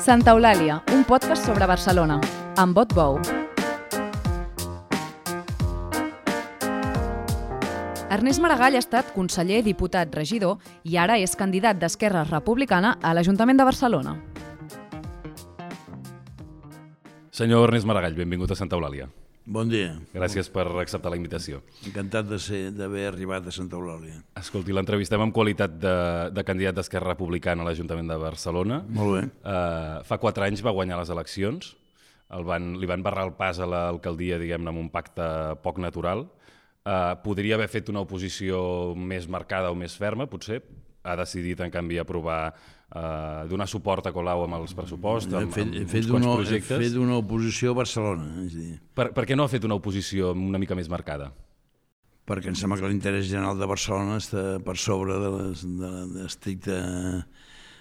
Santa Eulàlia, un podcast sobre Barcelona, amb vot bou. Ernest Maragall ha estat conseller, diputat, regidor i ara és candidat d'Esquerra Republicana a l'Ajuntament de Barcelona. Senyor Ernest Maragall, benvingut a Santa Eulàlia. Bon dia. Gràcies per acceptar la invitació. Encantat de ser d'haver arribat a Santa Eulàlia. Escolti, l'entrevistem en qualitat de, de candidat d'Esquerra Republicana a l'Ajuntament de Barcelona. Molt bé. Uh, fa quatre anys va guanyar les eleccions. El van, li van barrar el pas a l'alcaldia, diguem-ne, amb un pacte poc natural. Uh, podria haver fet una oposició més marcada o més ferma, potser. Ha decidit, en canvi, aprovar uh, donar suport a Colau amb els pressupostos, amb, He fet, amb he uns fet, quants una, he projectes. fet una oposició a Barcelona. És a dir, Per, per què no ha fet una oposició una mica més marcada? perquè em sembla que l'interès general de Barcelona està per sobre de les- de l'estricte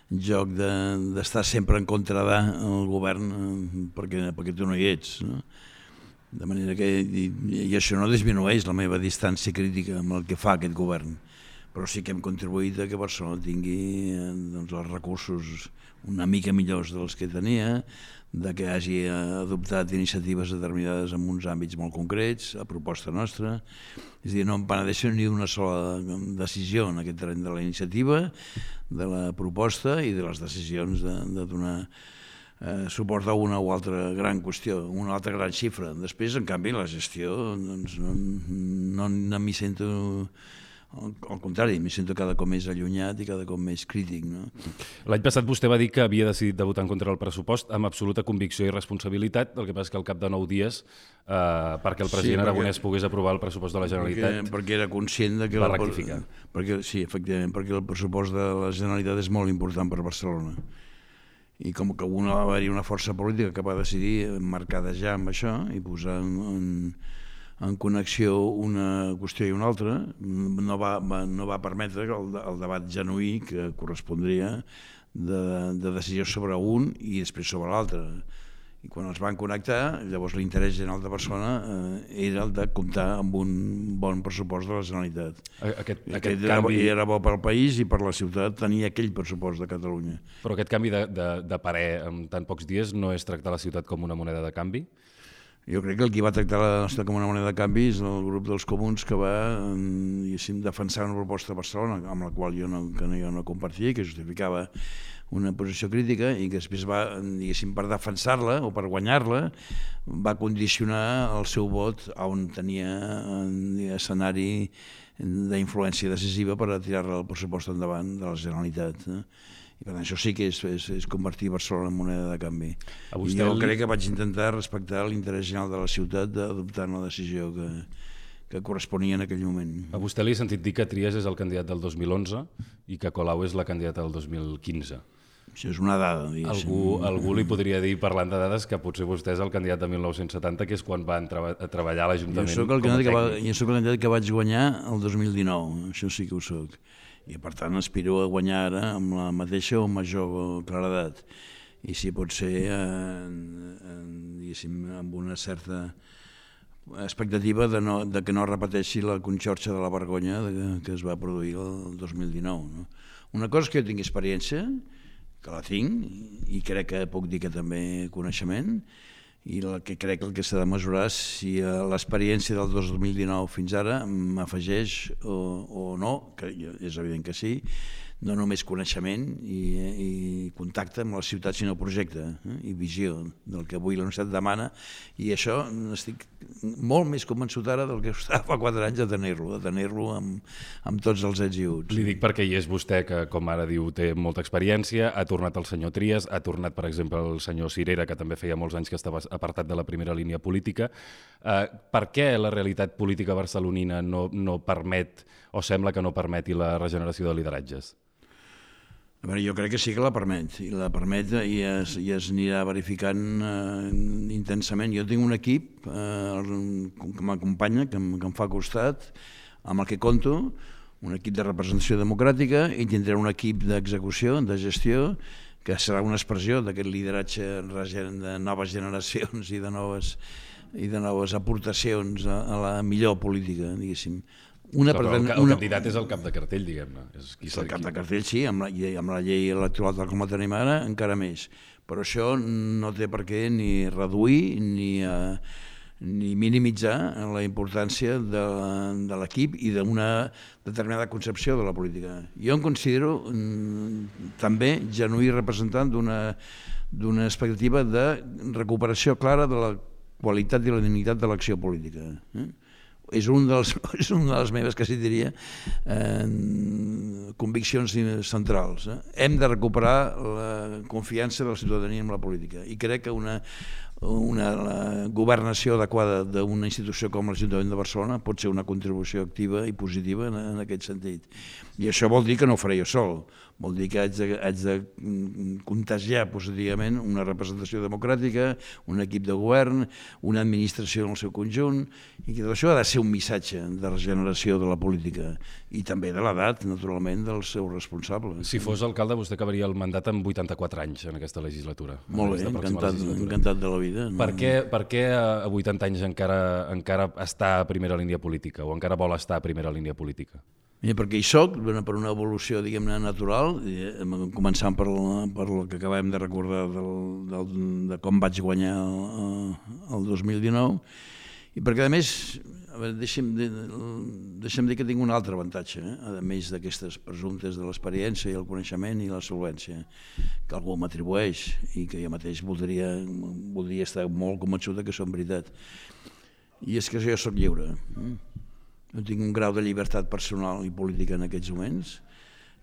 joc de- d'estar de, sempre en contra del govern eh, perquè, perquè tu no hi ets. No? De manera que, i, i això no disminueix la meva distància crítica amb el que fa aquest govern, però sí que hem contribuït a que Barcelona tingui eh, doncs, els recursos una mica millors dels que tenia, de que hagi eh, adoptat iniciatives determinades en uns àmbits molt concrets, a proposta nostra. És a dir, no em penedeixo ni una sola decisió en aquest terreny de la iniciativa, de la proposta i de les decisions de, de donar eh, suport a una o altra gran qüestió, una altra gran xifra. Després, en canvi, la gestió, doncs, no, no, no m'hi sento... Al, al contrari, m'hi sento cada cop més allunyat i cada cop més crític. No? L'any passat vostè va dir que havia decidit de votar en contra del pressupost amb absoluta convicció i responsabilitat, el que passa és que al cap de nou dies, eh, perquè el Sí, president perquè- Aragonès pogués aprovar el pressupost de la Generalitat, Perquè, perquè era conscient de que... Va la- rectificar. Perquè, sí, efectivament, perquè el pressupost de la Generalitat és molt important per Barcelona. I com que una, va haver-hi una força política que va decidir marcada ja amb això i posar en, en, en connexió una qüestió i una altra, no va, va, no va permetre que el, el debat genuí que correspondria de, de decisió sobre un i després sobre l'altre. I quan els van connectar, llavors l'interès general de Barcelona eh, era el de comptar amb un bon pressupost de la Generalitat. aquest, Aquest aquest era, canvi, era bo pel país i per la ciutat tenir aquell pressupost de Catalunya. però aquest canvi de, de, de parer en tan pocs dies no és tractar la ciutat com una moneda de canvi? Jo crec que el que va tractar la nostra com una moneda de canvi és el grup dels comuns que va diguéssim, defensar una proposta de Barcelona amb la qual jo no, que no, jo no compartia, que justificava una posició crítica i que després va, diguéssim, per defensar-la o per guanyar-la, va condicionar el seu vot a on tenia eh, escenari d'influència decisiva per a tirar el pressupost endavant de la Generalitat. Eh? I per tant, això sí que és, és, és convertir Barcelona en moneda de canvi. A I vostè jo li- crec que vaig intentar respectar l'interès general de la ciutat d'adoptar una decisió que, que corresponia en aquell moment. A vostè li he sentit dir que Trias és el candidat del 2011 i que Colau és la candidata del 2015. Això és una dada, diguéssim. Algú, algú li podria dir, parlant de dades, que potser vostè és el candidat de 1970, que és quan van treba a treballar a Jo l'Ajuntament sóc el candidat que, va, jo sóc el candidat que vaig guanyar el 2019, això sí que ho sóc. I per tant aspiro a guanyar ara amb la mateixa o major claredat. I si pot ser, en, en, diguéssim, amb una certa expectativa de, no, de que no repeteixi la conxorxa de la vergonya de, que es va produir el 2019. No? Una cosa és que jo tingui experiència, que la tinc, i crec que puc dir que també coneixement, i el que crec el que s'ha de mesurar és si eh, l'experiència del 2019 fins ara m'afegeix o, o no, que és evident que sí, no només coneixement i, i contacte amb la ciutat, sinó projecte eh, i visió del que avui la universitat demana i això estic molt més convençut ara del que estava fa quatre anys de tenir-lo, de tenir-lo amb, amb tots els ets. Li dic perquè hi és vostè que, com ara diu, té molta experiència, ha tornat el senyor Trias, ha tornat, per exemple, el senyor Cirera, que també feia molts anys que estava apartat de la primera línia política. Eh, per què la realitat política barcelonina no, no permet, o sembla que no permeti la regeneració de lideratges? A veure, jo crec que sí que la permet, i la permet i es, i es anirà verificant eh, intensament. Jo tinc un equip eh, que m'acompanya, que, que em fa costat, amb el que compto, un equip de representació democràtica i tindré un equip d'execució, de gestió, que serà una expressió d'aquest lideratge de noves generacions i de noves, i de noves aportacions a, a la millor política, diguéssim. Una Però el, pretén- el una- candidat és el cap de cartell, diguem-ne. És qui És el cap de cartell, sí, amb la, i amb la llei electoral tal com la tenim ara, encara més. Però això no té per què ni reduir ni, eh, ni minimitzar la importància de, de l'equip i d'una determinada concepció de la política. Jo em considero mm, també genuí representant d'una d'una expectativa de recuperació clara de la qualitat i la dignitat de l'acció política. Eh? És un dels, és una de les meves, quasi diria, eh, conviccions centrals. Eh? Hem de recuperar la confiança de la ciutadania en la política i crec que una, una governació adequada d'una institució com l'Ajuntament de Barcelona pot ser una contribució activa i positiva en, en aquest sentit. I això vol dir que no ho faré jo sol, vol dir que haig de, haig de mm, contagiar positivament una representació democràtica, un equip de govern, una administració en el seu conjunt, i que tot això ha de ser un missatge de regeneració de la política i també de l'edat, naturalment, dels seus responsables. Si fos alcalde, vostè acabaria el mandat amb 84 anys en aquesta legislatura. Molt bé, encantat, legislatura. encantat de la vida. Per què, per què a 80 anys encara, encara està a primera línia política o encara vol estar a primera línia política? Mira, perquè hi soc, per una evolució, diguem-ne, natural, eh, començant per, la- per el que acabem de recordar del, del, de com vaig guanyar el, el 2019, i perquè, a més, a veure, deixa'm, dir, deixa'm dir que tinc un altre avantatge, eh? a més d'aquestes presumptes de l'experiència i el coneixement i la solvència, que algú m'atribueix i que jo mateix voldria, voldria estar molt convençut que són veritat. I és que jo sóc lliure. Eh? Jo tinc un grau de llibertat personal i política en aquests moments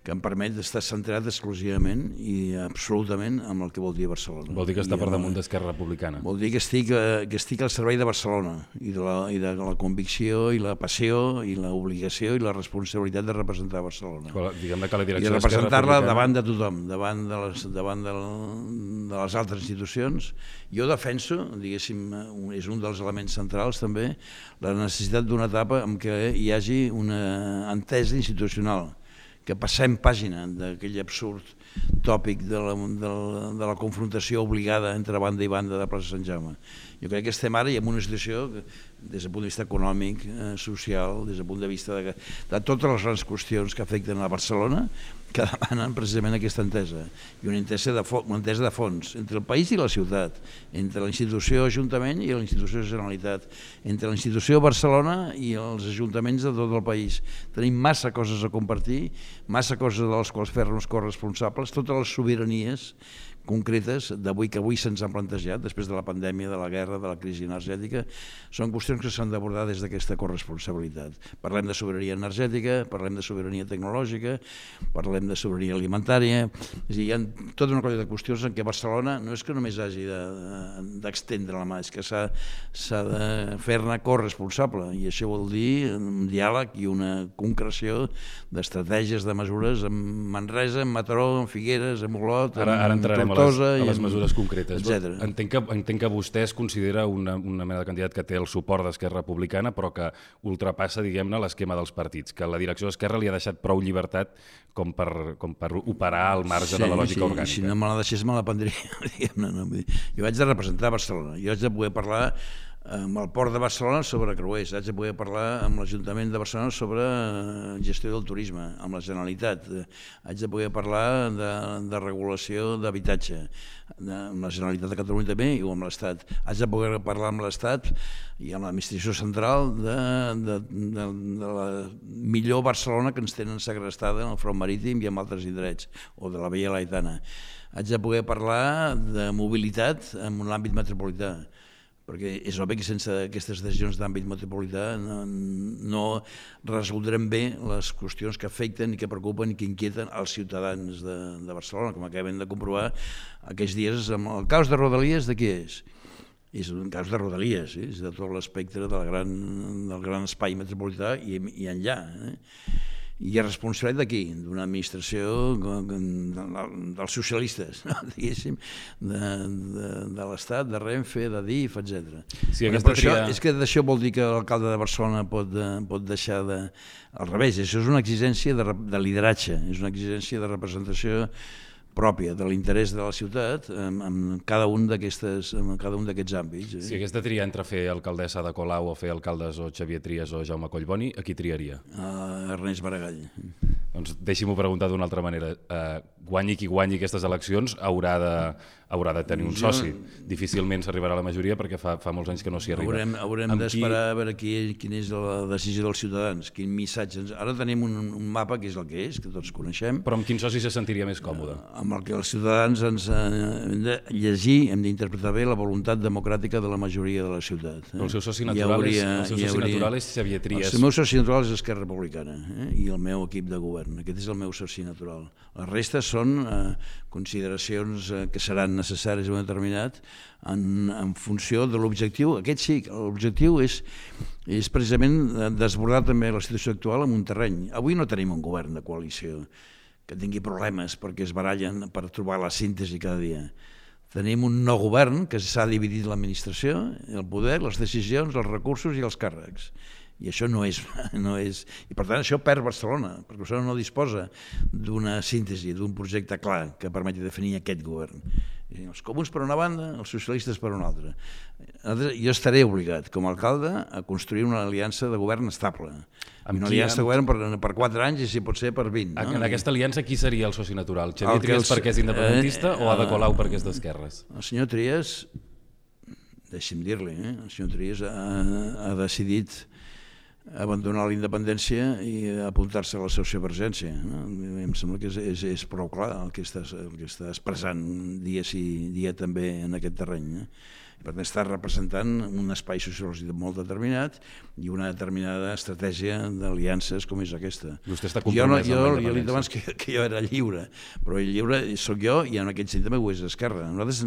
que em permet d'estar centrat exclusivament i absolutament amb el que vol dir Barcelona. Vol dir que està I per damunt d'Esquerra Republicana. Vol dir que estic, eh, que estic al servei de Barcelona i de, la, i de la convicció i la passió i l'obligació i la responsabilitat de representar Barcelona. Però, Diguem-ne que la I direcció d'Esquerra representar-la davant de tothom, davant de les, davant de, la, de les altres institucions. Jo defenso, diguéssim, és un dels elements centrals també, la necessitat d'una etapa en què hi hagi una entesa institucional, que passem pàgina d'aquell absurd tòpic de la, de, la, de la confrontació obligada entre banda i banda de plaça Sant Jaume. Jo crec que estem ara i en una situació que, des del punt de vista econòmic, eh, social, des del punt de vista de, de totes les grans qüestions que afecten a Barcelona, que demanen precisament aquesta entesa, i una entesa de, una entesa de fons entre el país i la ciutat, entre la institució Ajuntament i la institució Generalitat, entre la institució Barcelona i els ajuntaments de tot el país. Tenim massa coses a compartir, massa coses de les quals fer-nos corresponsables, totes les sobiranies concretes d'avui que avui se'ns han plantejat, després de la pandèmia, de la guerra, de la crisi energètica, són qüestions que s'han d'abordar des d'aquesta corresponsabilitat. Parlem de sobirania energètica, parlem de sobirania tecnològica, parlem de sobirania alimentària, és a dir, hi ha tota una colla de qüestions en què Barcelona no és que només hagi de- d'extendre la mà, és que s'ha de fer-ne corresponsable, i això vol dir un diàleg i una concreció d'estratègies, de mesures en Manresa, en Mataró, en Figueres, en Olot, Ara, ara en entrarem a les, Tortosa a i les en- mesures concretes. etcètera. Entenc que, entenc que vostè es considera una, una mena de candidat que té el suport d'Esquerra Republicana, però que ultrapassa, diguem-ne, l'esquema dels partits, que la direcció d'Esquerra li ha deixat prou llibertat com per, com per operar al marge de la lògica sí, orgànica. Si no me la deixés, me la prendria. diguem-ne, no? Dir, Jo haig de representar Barcelona, jo haig de poder parlar amb el Port de Barcelona sobre creuers, haig de poder parlar amb l'Ajuntament de Barcelona sobre eh, gestió del turisme, amb la Generalitat, haig de poder parlar de, de regulació d'habitatge, amb la Generalitat de Catalunya també i amb l'Estat. Haig de poder parlar amb l'Estat i amb l'administració central de, de, de, de la millor Barcelona que ens tenen segrestada en el front marítim i en altres indrets, o de la Vella Laetana. Haig de poder parlar de mobilitat en l'àmbit metropolità, perquè és obvi que sense aquestes decisions d'àmbit metropolità no, no resoldrem bé les qüestions que afecten i que preocupen i que inquieten els ciutadans de, de Barcelona, com acabem de comprovar aquests dies amb el caos de Rodalies de qui és? És un cas de Rodalies, eh? és de tot l'espectre del, gran, del gran espai metropolità i, i enllà. Eh? I és responsabilitat d'aquí, d'una administració dels socialistes, no? diguéssim, de, de, de l'Estat, de Renfe, de DIF, etc. Sí, aquesta però això, tria- és que d'això vol dir que l'alcalde de Barcelona pot, eh, pot deixar de... Al revés, això és una exigència de, de lideratge, és una exigència de representació pròpia de l'interès de la ciutat en, en cada un d'aquests cada un d'aquests àmbits. Eh? Si hagués de triar entre fer alcaldessa de Colau o fer alcaldes o Xavier Trias o Jaume Collboni, a qui triaria? Uh, Ernest Baragall. Doncs deixi-m'ho preguntar d'una altra manera. Uh, guanyi qui guanyi aquestes eleccions haurà de, haurà de tenir un jo... soci. Difícilment s'arribarà a la majoria perquè fa, fa molts anys que no s'hi arriba. Haurem, haurem d'esperar qui... a veure qui, quina és la decisió dels ciutadans, quin missatge... Ara tenim un, un mapa que és el que és, que tots coneixem. Però amb quin soci se sentiria més còmode? Uh, amb el que els ciutadans ens uh, hem de llegir, hem d'interpretar bé la voluntat democràtica de la majoria de la ciutat. Eh? El seu soci natural, hauria, és, el seu soci hauria... natural és Xavier Trias. El meu soci natural és Esquerra Republicana eh? i el meu equip de govern. Aquest és el meu soci natural. La resta són eh, consideracions eh, que seran necessàries en un determinat en, en funció de l'objectiu. Aquest sí, l'objectiu és, és precisament desbordar també la situació actual en un terreny. Avui no tenim un govern de coalició que tingui problemes perquè es barallen per trobar la síntesi cada dia. Tenim un nou govern que s'ha dividit l'administració, el poder, les decisions, els recursos i els càrrecs i això no és, no és... I per tant això perd Barcelona, perquè Barcelona no disposa d'una síntesi, d'un projecte clar que permeti definir aquest govern. Els comuns per una banda, els socialistes per una altra. Jo estaré obligat, com a alcalde, a construir una aliança de govern estable. Amb una aliança de govern per, per 4 anys i si pot ser per 20. No? En aquesta aliança qui seria el soci natural? Xavier Trias els, perquè és independentista eh, o Ada Colau perquè és d'esquerres? El senyor Trias, deixi'm dir-li, eh? el senyor Trias ha, ha decidit abandonar la independència i apuntar-se a la sociovergència. No? Em sembla que és, és, és prou clar el que, estàs, el que està expressant dia sí dia també en aquest terreny. Eh? Per tant, està representant un espai sociològic molt determinat i una determinada estratègia d'aliances com és aquesta. Vostè està jo no, jo, jo li abans que, que jo era lliure, però el lliure sóc jo i en aquest sentit també ho és Esquerra. Nosaltres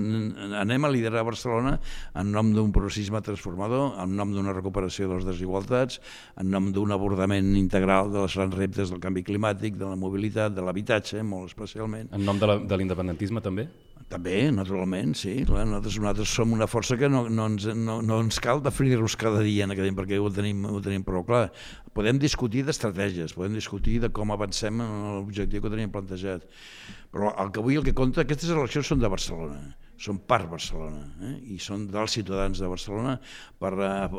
anem a liderar Barcelona en nom d'un progressisme transformador, en nom d'una recuperació de les desigualtats, en nom d'un abordament integral de les grans reptes del canvi climàtic, de la mobilitat, de l'habitatge, molt especialment. En nom de l'independentisme també? També, naturalment, sí. Clar, nosaltres, nosaltres som una força que no, no, ens, no, no ens cal definir-nos cada dia en aquest perquè ho tenim, ho tenim prou clar. Podem discutir d'estratègies, podem discutir de com avancem en l'objectiu que tenim plantejat, però el que avui el que compta, aquestes eleccions són de Barcelona són part Barcelona eh? i són dels ciutadans de Barcelona per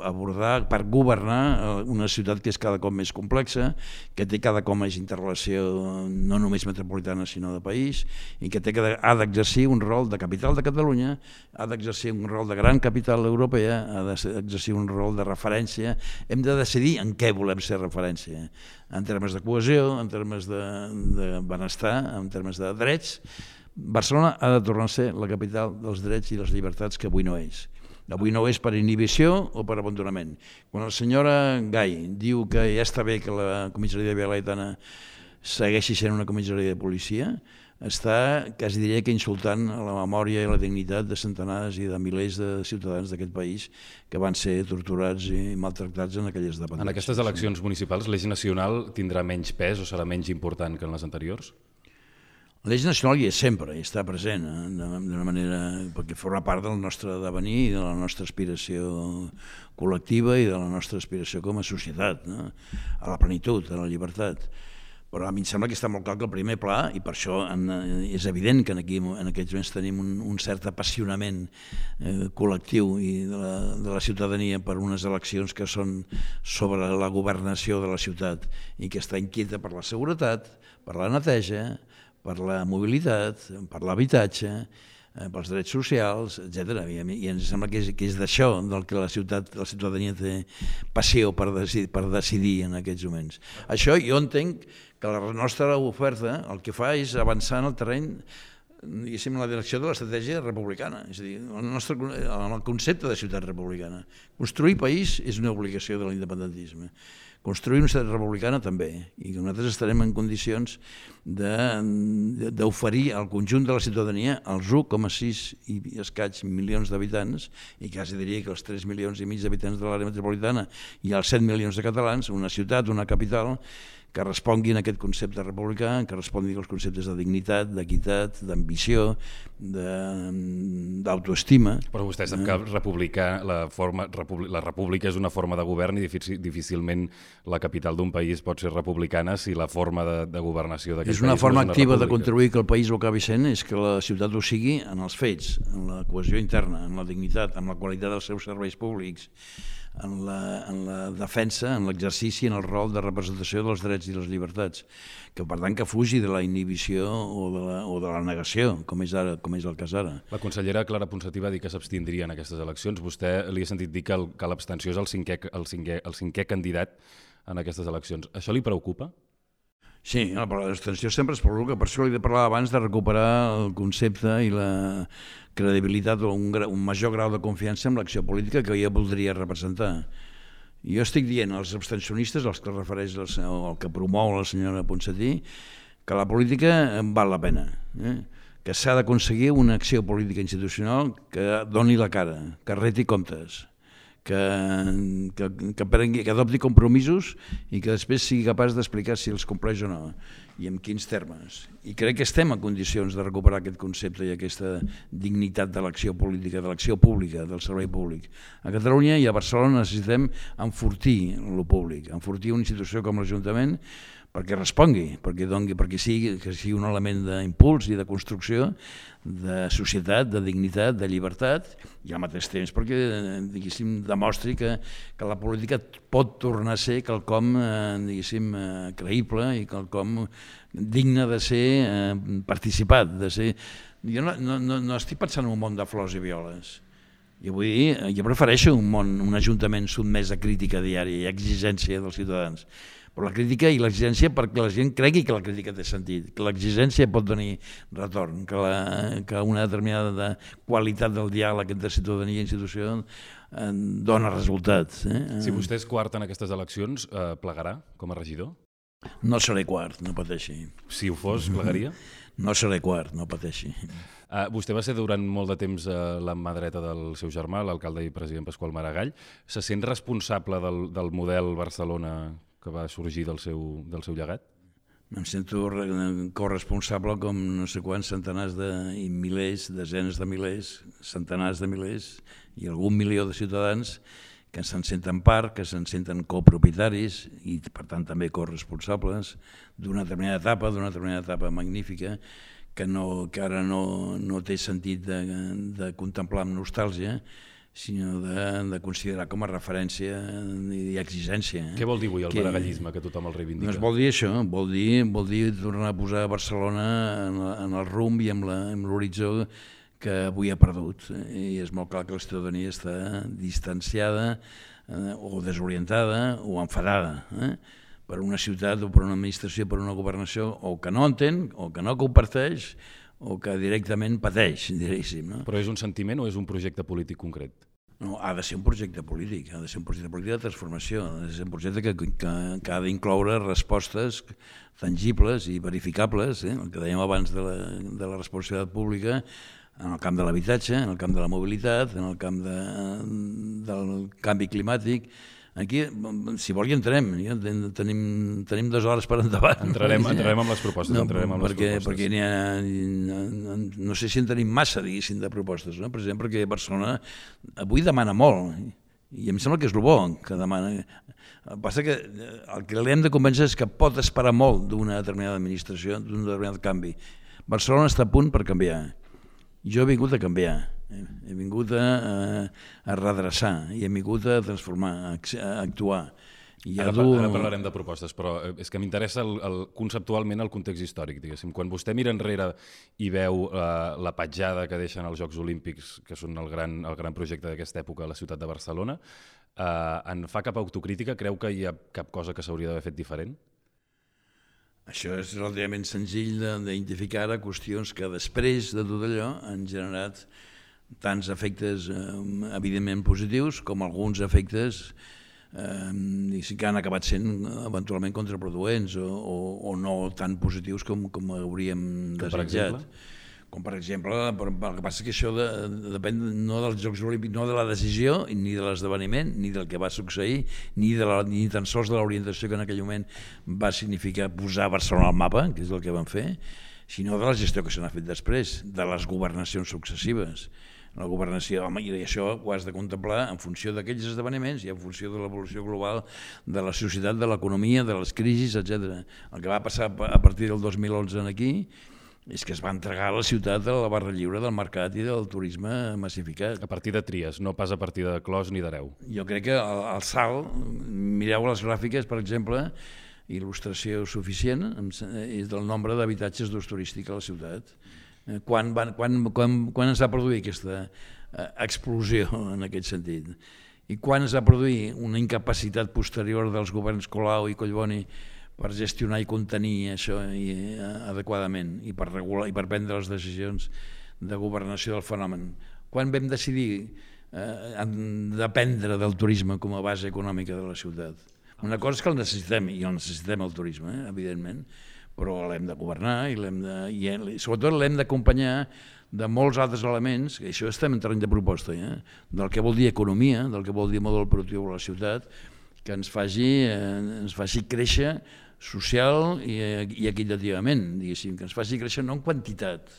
abordar, per governar eh, una ciutat que és cada cop més complexa, que té cada cop més interrelació no només metropolitana sinó de país i que té que ha d'exercir un rol de capital de Catalunya, ha d'exercir un rol de gran capital europea, ha d'exercir un rol de referència. Hem de decidir en què volem ser referència, en termes de cohesió, en termes de, de benestar, en termes de drets, Barcelona ha de tornar a ser la capital dels drets i les llibertats que avui no és. Avui no és per inhibició o per abandonament. Quan la senyora Gai diu que ja està bé que la comissaria de Vialaitana segueixi sent una comissaria de policia, està, quasi diria que insultant la memòria i la dignitat de centenars i de milers de ciutadans d'aquest país que van ser torturats i maltractats en aquelles dependències. En aquestes eleccions municipals, l'eix nacional tindrà menys pes o serà menys important que en les anteriors? L'eix nacional hi és sempre, hi està present, eh? d'una manera, perquè forma part del nostre devenir i de la nostra aspiració col·lectiva i de la nostra aspiració com a societat, no? a la plenitud, a la llibertat. Però a mi em sembla que està molt clar que el primer pla, i per això en, és evident que aquí, en aquests moments tenim un, un cert apassionament eh, col·lectiu i de la, de la ciutadania per unes eleccions que són sobre la governació de la ciutat i que està inquieta per la seguretat, per la neteja, per la mobilitat, per l'habitatge, eh, pels drets socials, etc. I, ens sembla que és, que és d'això del que la ciutat, la ciutadania té passió per decidir, per decidir en aquests moments. Això jo entenc que la nostra oferta el que fa és avançar en el terreny diguéssim, la direcció de l'estratègia republicana, és a dir, el, nostre, el concepte de ciutat republicana. Construir país és una obligació de l'independentisme. Construir una ciutat republicana també, i nosaltres estarem en condicions d'oferir al conjunt de la ciutadania, als 1,6 i escaig milions d'habitants, i quasi diria que els 3 milions i mig d'habitants de l'àrea metropolitana i els 7 milions de catalans, una ciutat, una capital, que responguin a aquest concepte republicà, que responguin als conceptes de dignitat, d'equitat, d'ambició, d'autoestima. Però vostè sap que republicà, la, forma, la república és una forma de govern i difícilment la capital d'un país pot ser republicana si la forma de, de governació d'aquest país És una forma no és una activa república. de contribuir que el país ho acabi sent és que la ciutat ho sigui en els fets, en la cohesió interna, en la dignitat, en la qualitat dels seus serveis públics, en la, en la defensa, en l'exercici, en el rol de representació dels drets i les llibertats, que per tant que fugi de la inhibició o de la, o de la negació, com és, ara, com és el cas ara. La consellera Clara Ponsatí va dir que s'abstindria en aquestes eleccions. Vostè li ha sentit dir que, que l'abstenció és el cinquè, el, cinquè, el cinquè candidat en aquestes eleccions. Això li preocupa? Sí, la l'extensió sempre es provoca, per això li he parlat abans de recuperar el concepte i la credibilitat o un, un major grau de confiança en l'acció política que jo voldria representar. Jo estic dient als abstencionistes, als que refereix el, el que promou la senyora Ponsatí, que la política val la pena, eh? que s'ha d'aconseguir una acció política institucional que doni la cara, que reti comptes, que, que, que, prengui, que adopti compromisos i que després sigui capaç d'explicar si els compleix o no i en quins termes. I crec que estem en condicions de recuperar aquest concepte i aquesta dignitat de l'acció política, de l'acció pública, del servei públic. A Catalunya i a Barcelona necessitem enfortir el públic, enfortir una institució com l'Ajuntament perquè respongui, perquè, dongui, perquè sigui, que sigui un element d'impuls i de construcció de societat, de dignitat, de llibertat, i al mateix temps perquè diguéssim, demostri que, que la política pot tornar a ser quelcom eh, diguéssim, eh, creïble i quelcom digne de ser eh, participat. De ser... Jo no, no, no, estic pensant en un món de flors i violes. Jo vull dir, jo prefereixo un món, un ajuntament sotmès a crítica diària i exigència dels ciutadans però la crítica i l'exigència perquè la gent cregui que la crítica té sentit, que l'exigència pot tenir retorn, que, la, que una determinada de qualitat del diàleg entre ciutadania i institució eh, dona resultats. Eh? Si vostè és quart en aquestes eleccions, eh, plegarà com a regidor? No seré quart, no pateixi. Si ho fos, plegaria? No seré quart, no pateixi. Uh, vostè va ser durant molt de temps uh, la mà dreta del seu germà, l'alcalde i president Pasqual Maragall. Se sent responsable del, del model Barcelona que va sorgir del seu, del seu llegat? Em sento corresponsable com no sé quants centenars de, i milers, desenes de milers, centenars de milers i algun milió de ciutadans que se'n senten part, que se'n senten copropietaris i per tant també corresponsables d'una determinada etapa, d'una determinada etapa magnífica que, no, que ara no, no té sentit de, de contemplar amb nostàlgia, sinó de, de considerar com a referència i exigència. Eh? Què vol dir avui el que, maragallisme, que tothom el reivindica? Doncs vol dir això, vol dir, vol dir tornar a posar Barcelona en, en el rumb i amb l'horitzó que avui ha perdut. I és molt clar que la ciutadania està distanciada eh, o desorientada o enfadada eh? per una ciutat o per una administració, per una governació, o que no entén, o que no comparteix, o que directament pateix, diríssim. No? Però és un sentiment o és un projecte polític concret? No, ha de ser un projecte polític, ha de ser un projecte polític de transformació, ha de ser un projecte que, que, que ha d'incloure respostes tangibles i verificables, eh? el que dèiem abans de la, de la responsabilitat pública, en el camp de l'habitatge, en el camp de la mobilitat, en el camp de, del canvi climàtic, Aquí, si vol, hi entrem. Ja tenim, tenim dues hores per endavant. Entrarem, entrarem amb les propostes. No, entrarem amb perquè, les propostes. perquè ha, no, no sé si en tenim massa, diguéssim, de propostes. No? Per exemple, perquè Barcelona avui demana molt, i em sembla que és el bo que demana. El passa que eh, el que l'hem de convèncer és que pot esperar molt d'una determinada administració, d'un determinat canvi. Barcelona està a punt per canviar. Jo he vingut a canviar he vingut a, a, a redreçar i he vingut a transformar, a, a actuar. I ara, dur... ara parlarem de propostes, però eh, és que m'interessa el, el, conceptualment el context històric, diguéssim. Quan vostè mira enrere i veu uh, la petjada que deixen els Jocs Olímpics, que són el gran, el gran projecte d'aquesta època a la ciutat de Barcelona, uh, en fa cap autocrítica? Creu que hi ha cap cosa que s'hauria d'haver fet diferent? Això és relativament senzill d'identificar qüestions que després de tot allò han generat tants efectes eh, evidentment positius com alguns efectes eh, que han acabat sent eventualment contraproduents o, o, o no tan positius com, com hauríem desitjat. Com per exemple, el que passa és que això de, depèn no dels Jocs Olímpics, no de la decisió, ni de l'esdeveniment, ni del que va succeir, ni, de la, ni tan sols de l'orientació que en aquell moment va significar posar Barcelona al mapa, que és el que van fer, sinó de la gestió que se n'ha fet després, de les governacions successives la governació, home, i això ho has de contemplar en funció d'aquells esdeveniments i en funció de l'evolució global de la societat, de l'economia, de les crisis, etc. El que va passar a partir del 2011 aquí és que es va entregar a la ciutat de la barra lliure del mercat i del turisme massificat. A partir de Tries, no pas a partir de Clos ni d'Areu. Jo crec que el, el salt, mireu les gràfiques, per exemple, il·lustració suficient és del nombre d'habitatges d'ús turístic a la ciutat. Eh, quan, van, quan, quan, quan es va produir aquesta eh, explosió en aquest sentit? I quan es va produir una incapacitat posterior dels governs Colau i Collboni per gestionar i contenir això i, eh, adequadament i per, regular, i per prendre les decisions de governació del fenomen. Quan vam decidir eh, dependre del turisme com a base econòmica de la ciutat? Una cosa és que el necessitem, i el necessitem el turisme, eh, evidentment, però l'hem de governar i, l'hem de, i sobretot l'hem d'acompanyar de molts altres elements, que això estem en terreny de proposta, eh? del que vol dir economia, del que vol dir model productiu a la ciutat, que ens faci, eh, ens faci créixer social i, i equitativament, diguéssim, que ens faci créixer no en quantitat.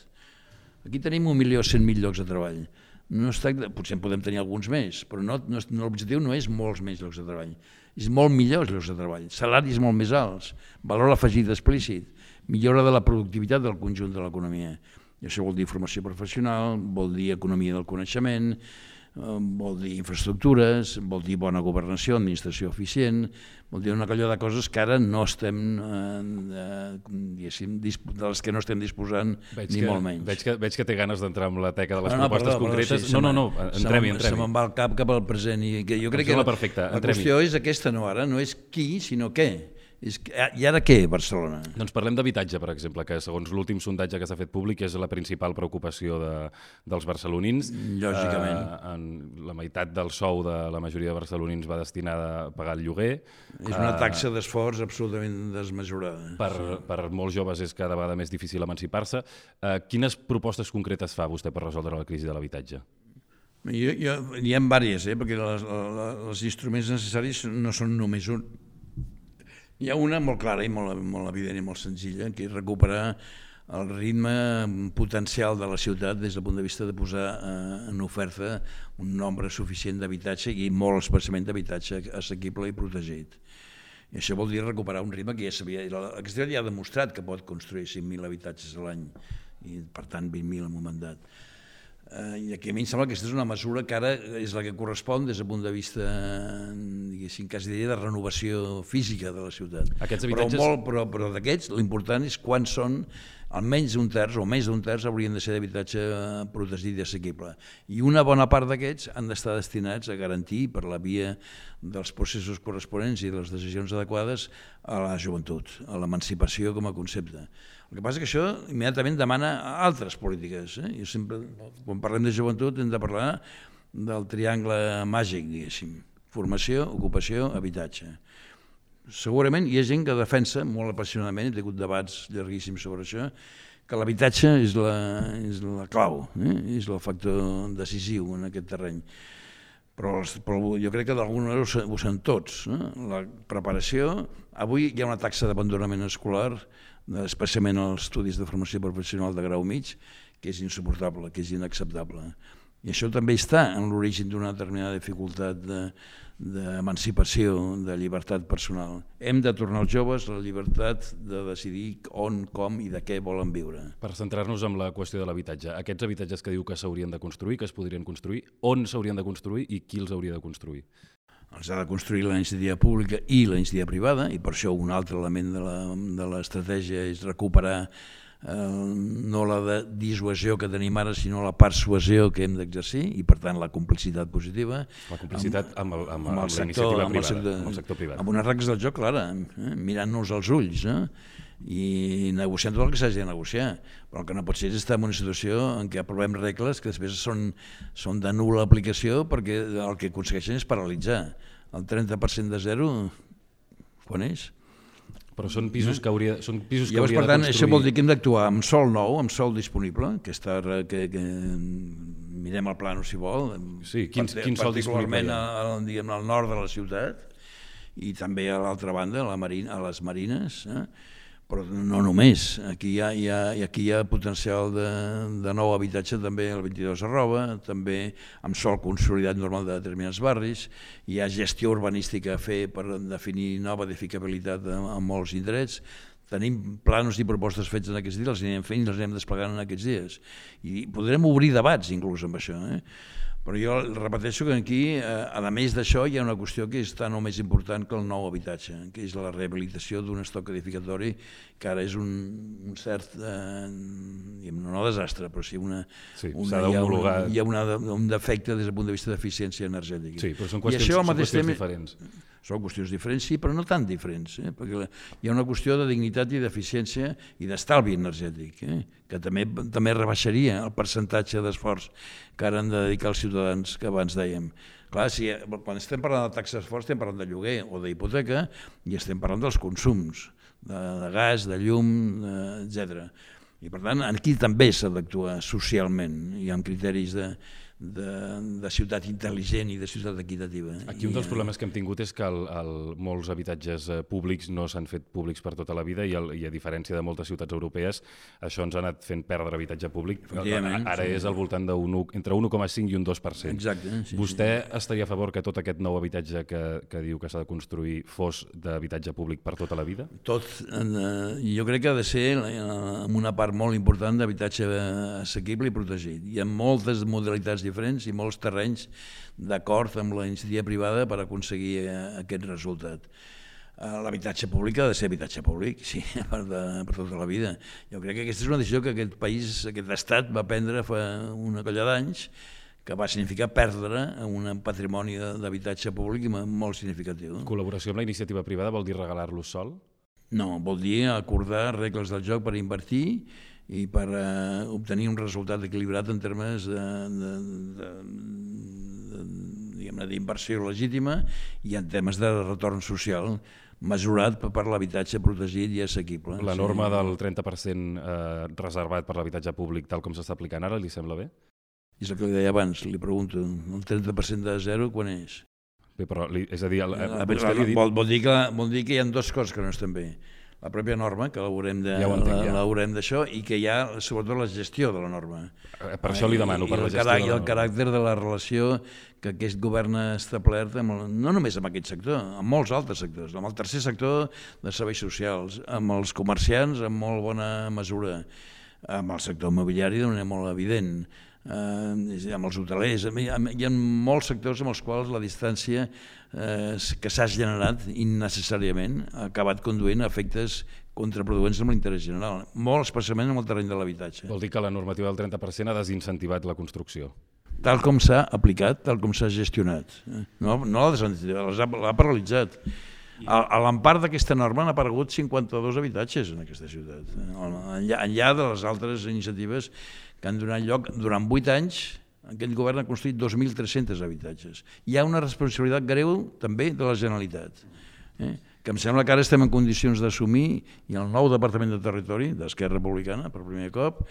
Aquí tenim 1.100.000 llocs de treball. No es tracta, potser en podem tenir alguns més, però no, no, l'objectiu no és molts més llocs de treball és molt millor els llocs de treball, salaris molt més alts, valor afegit explícit, millora de la productivitat del conjunt de l'economia. I això vol dir formació professional, vol dir economia del coneixement, vol dir infraestructures, vol dir bona governació, administració eficient, vol dir una colla de coses que ara no estem, eh, de les que no estem disposant veig ni que, molt menys. Veig que, veig que té ganes d'entrar en la teca de les no, no, propostes perdó, concretes. Perdó, sí, no, no, no, entrem-hi, entrem, Se me'n va el cap cap al present i que jo crec que la, perfecte, la qüestió és aquesta, no ara, no és qui, sinó què. És, ah, I ara què, Barcelona? Doncs parlem d'habitatge, per exemple, que segons l'últim sondatge que s'ha fet públic és la principal preocupació de, dels barcelonins. Lògicament. Eh, en la meitat del sou de la majoria de barcelonins va destinada a pagar el lloguer. És una eh, taxa eh, d'esforç absolutament desmesurada. Per, sí. per molts joves és cada vegada més difícil emancipar-se. Eh, quines propostes concretes fa vostè per resoldre la crisi de l'habitatge? Jo, jo, hi ha diverses, eh? perquè les, les, els instruments necessaris no són només un, hi ha una molt clara i molt, molt evident i molt senzilla, que és recuperar el ritme potencial de la ciutat des del punt de vista de posar eh, en oferta un nombre suficient d'habitatge i molt especialment d'habitatge assequible i protegit. I això vol dir recuperar un ritme que ja s'havia... L'exterior ja ha demostrat que pot construir 5.000 habitatges a l'any i per tant 20.000 en un mandat Eh, I aquí a mi em sembla que aquesta és una mesura que ara és la que correspon des del punt de vista, diguéssim, quasi diria, de renovació física de la ciutat. Aquests habitatges... Però, molt, però, però d'aquests, l'important és quants són, almenys un terç o més d'un terç haurien de ser d'habitatge protegit i assequible. I una bona part d'aquests han d'estar destinats a garantir, per la via dels processos corresponents i de les decisions adequades, a la joventut, a l'emancipació com a concepte. El que passa és que això immediatament demana altres polítiques. Eh? Jo sempre, quan parlem de joventut hem de parlar del triangle màgic, diguéssim. Formació, ocupació, habitatge. Segurament hi ha gent que defensa molt apassionadament, he tingut debats llarguíssims sobre això, que l'habitatge és, la, és la clau, eh? és el factor decisiu en aquest terreny. Però, però jo crec que d'alguna manera ho, són tots. Eh? La preparació, avui hi ha una taxa d'abandonament escolar especialment els estudis de formació professional de grau mig, que és insuportable, que és inacceptable. I això també està en l'origen d'una determinada dificultat d'emancipació, de, de llibertat personal. Hem de tornar als joves la llibertat de decidir on, com i de què volen viure. Per centrar-nos en la qüestió de l'habitatge, aquests habitatges que diu que s'haurien de construir, que es podrien construir, on s'haurien de construir i qui els hauria de construir? Els ha de construir la iniciativa pública i la iniciativa privada, i per això un altre element de l'estratègia és recuperar eh, no la de dissuasió que tenim ara, sinó la persuasió que hem d'exercir, i per tant la complicitat positiva. La complicitat amb, amb, amb, amb, amb, el sector, amb, el sector, amb el sector privat. Amb unes regles del joc, clara, eh? mirant-nos als ulls, eh? I negociant tot el que s'hagi de negociar. Però el que no pot ser és estar en una situació en què aprovem regles que després són, són de nul·la aplicació perquè el que aconsegueixen és paralitzar. El 30% de zero, quan és? Però són pisos que hauria, són pisos que Llavors, hauria per tant, de construir... això vol dir que hem d'actuar amb sol nou, amb sol disponible, que està, que, que mirem el plano si vol, Sí, quin- quin sol disponible particularment al, diguem, al nord de la ciutat i també a l'altra banda, a, la marina, a les marines, eh? Però no només, aquí hi ha, hi ha, aquí hi ha potencial de, de nou habitatge també al 22 arroba, també amb sol consolidat normal de determinats barris, hi ha gestió urbanística a fer per definir nova edificabilitat en, en molts indrets, tenim planos i propostes fets en aquests dies, els anirem fent i els anem desplegant en aquests dies. I podrem obrir debats inclús amb això. Eh? Però jo repeteixo que aquí, eh, a més d'això, hi ha una qüestió que és tan o més important que el nou habitatge, que és la rehabilitació d'un estoc edificatori que ara és un, un cert, eh, no desastre, però sí una, Sí, una, hi ha, una, hi ha una, un defecte des del punt de vista d'eficiència energètica. Sí, però són I qüestions, això al són qüestions temps- diferents. Són qüestions diferents, sí, però no tan diferents, eh? perquè hi ha una qüestió de dignitat i d'eficiència i d'estalvi energètic, eh? que també també rebaixaria el percentatge d'esforç que ara han de dedicar els ciutadans que abans dèiem. Clar, si, quan estem parlant de taxa d'esforç estem parlant de lloguer o d'hipoteca i estem parlant dels consums, de, de gas, de llum, etc. I per tant, aquí també s'ha d'actuar socialment i amb criteris de, de, de ciutat intel·ligent i de ciutat equitativa. Aquí un dels I, eh, problemes que hem tingut és que el, el, molts habitatges eh, públics no s'han fet públics per tota la vida i, el, i a diferència de moltes ciutats europees això ens ha anat fent perdre habitatge públic. Ara sí. és al voltant de un, u- entre 1,5 i un 2%. Exacte, sí, Vostè estaria a favor que tot aquest nou habitatge que, que diu que s'ha de construir fos d'habitatge públic per tota la vida? Tot, eh, jo crec que ha de ser eh, una part molt important d'habitatge assequible i protegit. Hi ha moltes modalitats diferents i molts terrenys d'acord amb la iniciativa privada per aconseguir eh, aquest resultat. Eh, L'habitatge públic ha de ser habitatge públic, sí, per, de, per tota la vida. Jo crec que aquesta és una decisió que aquest país, aquest estat va prendre fa una colla d'anys que va significar perdre un patrimoni d'habitatge públic molt significatiu. Col·laboració amb la iniciativa privada vol dir regalar-lo sol? No, vol dir acordar regles del joc per invertir i per eh, obtenir un resultat equilibrat en termes de, de, de, de, d'inversió legítima i en temes de retorn social mesurat per, l'habitatge protegit i assequible. La norma del 30% eh, reservat per l'habitatge públic tal com s'està aplicant ara li sembla bé? És el que li deia abans, li pregunto, el 30% de zero quan és? Bé, però, és a dir, el, li ha dit... vol, vol, dir que, vol dir que hi ha dues coses que no estan bé. La pròpia norma, que l'haurem de, Ja entenc, la- ja. l'haurem d'això, i que hi ha sobretot la gestió de la norma. Eh, Per això li demano, I, per i la el, gestió carà- de i la el norma. caràcter de la relació que aquest govern ha establert, amb el, no només amb aquest sector, amb molts altres sectors, amb el tercer sector de serveis socials, amb els comerciants en molt bona mesura, amb el sector immobiliari d'una manera molt evident, eh, amb els hotelers, amb- amb- hi ha molts sectors amb els quals la distància eh, que s'ha generat innecessàriament ha acabat conduint a efectes contraproduents amb l'interès general, molt especialment en el terreny de l'habitatge. Vol dir que la normativa del 30% ha desincentivat la construcció. Tal com s'ha aplicat, tal com s'ha gestionat. No, no l'ha paralitzat. A, a l'empart d'aquesta norma han aparegut 52 habitatges en aquesta ciutat, enllà, enllà de les altres iniciatives que han donat lloc durant 8 anys aquest govern ha construït 2.300 habitatges. Hi ha una responsabilitat greu també de la Generalitat, eh? que em sembla que ara estem en condicions d'assumir i el nou Departament de Territori d'Esquerra Republicana, per primer cop,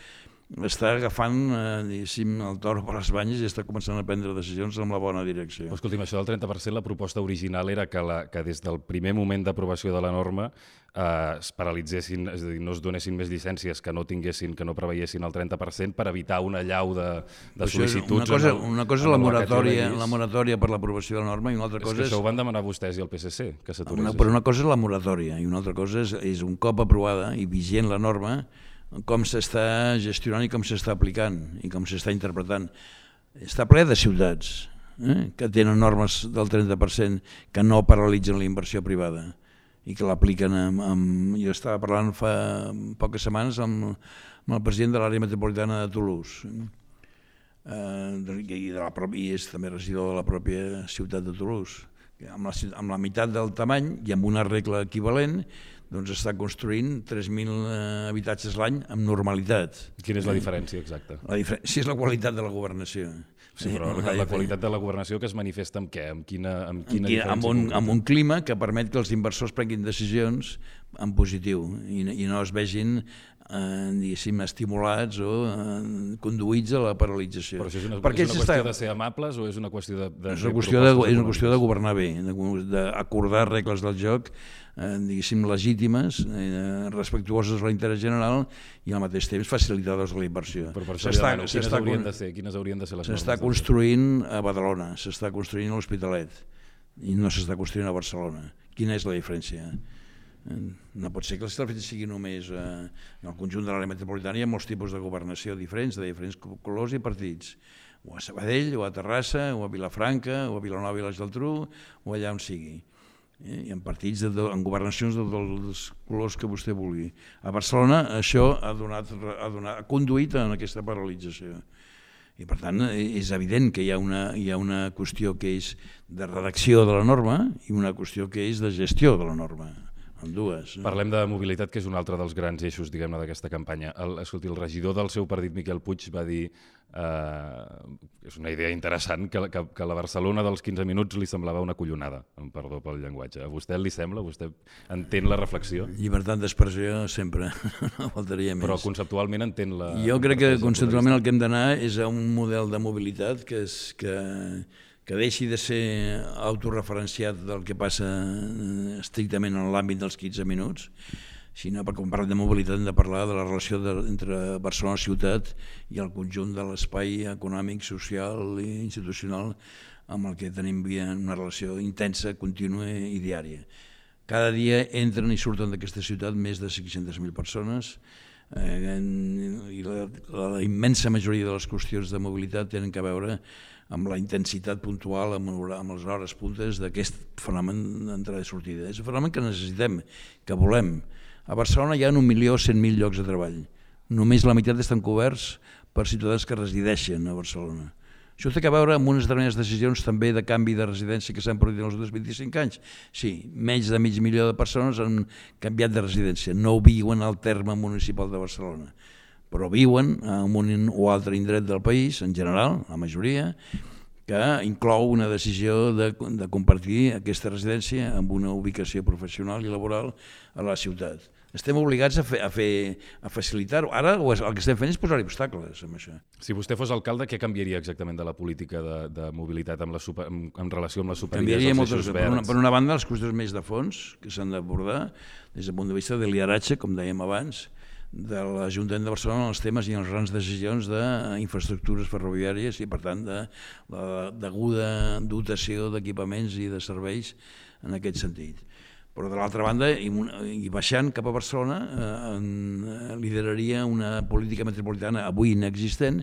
està agafant eh, diguéssim, el toro per les banyes i està començant a prendre decisions en la bona direcció. Però escolti'm, això del 30%, la proposta original era que, la, que des del primer moment d'aprovació de la norma eh, es paralitzessin, és a dir, no es donessin més llicències que no tinguessin, que no preveiessin el 30% per evitar una llau de, de Això sol·licituds. una cosa, el- una cosa és la moratòria, la moratòria per l'aprovació de la norma i una altra És cosa que és... això ho van demanar vostès i el PSC, que s'aturés. Però una cosa és la moratòria i una altra cosa és, és un cop aprovada i vigent la norma, com s'està gestionant i com s'està aplicant i com s'està interpretant. Està ple de ciutats eh, que tenen normes del 30% que no paralitzen la inversió privada i que l'apliquen amb, amb... Jo estava parlant fa poques setmanes amb, amb el president de l'àrea metropolitana de Toulouse eh, i, de la, i és també regidor de la pròpia ciutat de Toulouse amb la, amb la meitat del tamany i amb una regla equivalent doncs està construint 3.000 eh, habitatges l'any amb normalitat. Quina és la diferència exacta? La diferència és la qualitat de la governació. Sí, però la, la qualitat de la governació que es manifesta amb què? Amb quina, amb quina, quina amb, un, amb un clima que permet que els inversors prenguin decisions en positiu i, i no es vegin eh, diguéssim, estimulats o eh, conduïts a la paralització. Però això és una, Perquè és una qüestió està... de ser amables o és una qüestió de... de és, una qüestió de, és una qüestió de governar bé, d'acordar regles del joc eh, diguéssim, legítimes, eh, respectuoses a l'interès general i al mateix temps facilitadors de la inversió. Però per això demano, quines, haurien de ser, quines haurien de ser les S'està construint a Badalona, s'està construint a l'Hospitalet i no s'està construint a Barcelona. Quina és la diferència? Eh, no pot ser que la sigui només eh, en el conjunt de l'àrea metropolitana hi ha molts tipus de governació diferents, de diferents colors i partits o a Sabadell, o a Terrassa, o a Vilafranca, o a Vilanova i la Geltrú, o allà on sigui eh? i en partits, de, de, en governacions de, dels colors que vostè vulgui. A Barcelona això ha, donat, ha, donat, ha conduït en aquesta paralització. I per tant és evident que hi ha, una, hi ha una qüestió que és de redacció de la norma i una qüestió que és de gestió de la norma en dues. Parlem de mobilitat, que és un altre dels grans eixos diguem-ne d'aquesta campanya. El, escolti, el regidor del seu partit, Miquel Puig, va dir eh, és una idea interessant, que, que, que la Barcelona dels 15 minuts li semblava una collonada, amb perdó pel llenguatge. A vostè li sembla? Vostè entén la reflexió? Llibertat d'expressió sempre, no faltaria més. Però conceptualment entén la... Jo crec que conceptualment el que hem d'anar és a un model de mobilitat que, és, que, que deixi de ser autorreferenciat del que passa estrictament en l'àmbit dels 15 minuts, sinó perquè quan parlem de mobilitat hem de parlar de la relació de, entre Barcelona ciutat i el conjunt de l'espai econòmic, social i institucional amb el que tenim una relació intensa, contínua i diària. Cada dia entren i surten d'aquesta ciutat més de 500.000 persones eh, i la, la immensa majoria de les qüestions de mobilitat tenen que veure amb la intensitat puntual, amb, amb les hores puntes d'aquest fenomen d'entrada i sortida. És un fenomen que necessitem, que volem. A Barcelona hi ha 1.100.000 llocs de treball. Només la meitat estan coberts per ciutadans que resideixen a Barcelona. Això té a veure amb unes determinades decisions també de canvi de residència que s'han produït en els últims 25 anys. Sí, menys de mig milió de persones han canviat de residència, no viuen al terme municipal de Barcelona però viuen en un o altre indret del país, en general, la majoria, que inclou una decisió de, de compartir aquesta residència amb una ubicació professional i laboral a la ciutat. Estem obligats a, fer, a, fer, a facilitar-ho. Ara el que estem fent és posar-hi obstacles amb això. Si vostè fos alcalde, què canviaria exactament de la política de, de mobilitat amb la super, en, en relació amb les superilles canviaria moltes, per una, per una banda, les qüestions més de fons que s'han d'abordar des del punt de vista de lideratge, com dèiem abans, de l'Ajuntament de Barcelona en els temes i en les grans decisions d'infraestructures ferroviàries i per tant de la deguda dotació d'equipaments i de serveis en aquest sentit. Però de l'altra banda, i, baixant cap a Barcelona, eh, en, lideraria una política metropolitana avui inexistent,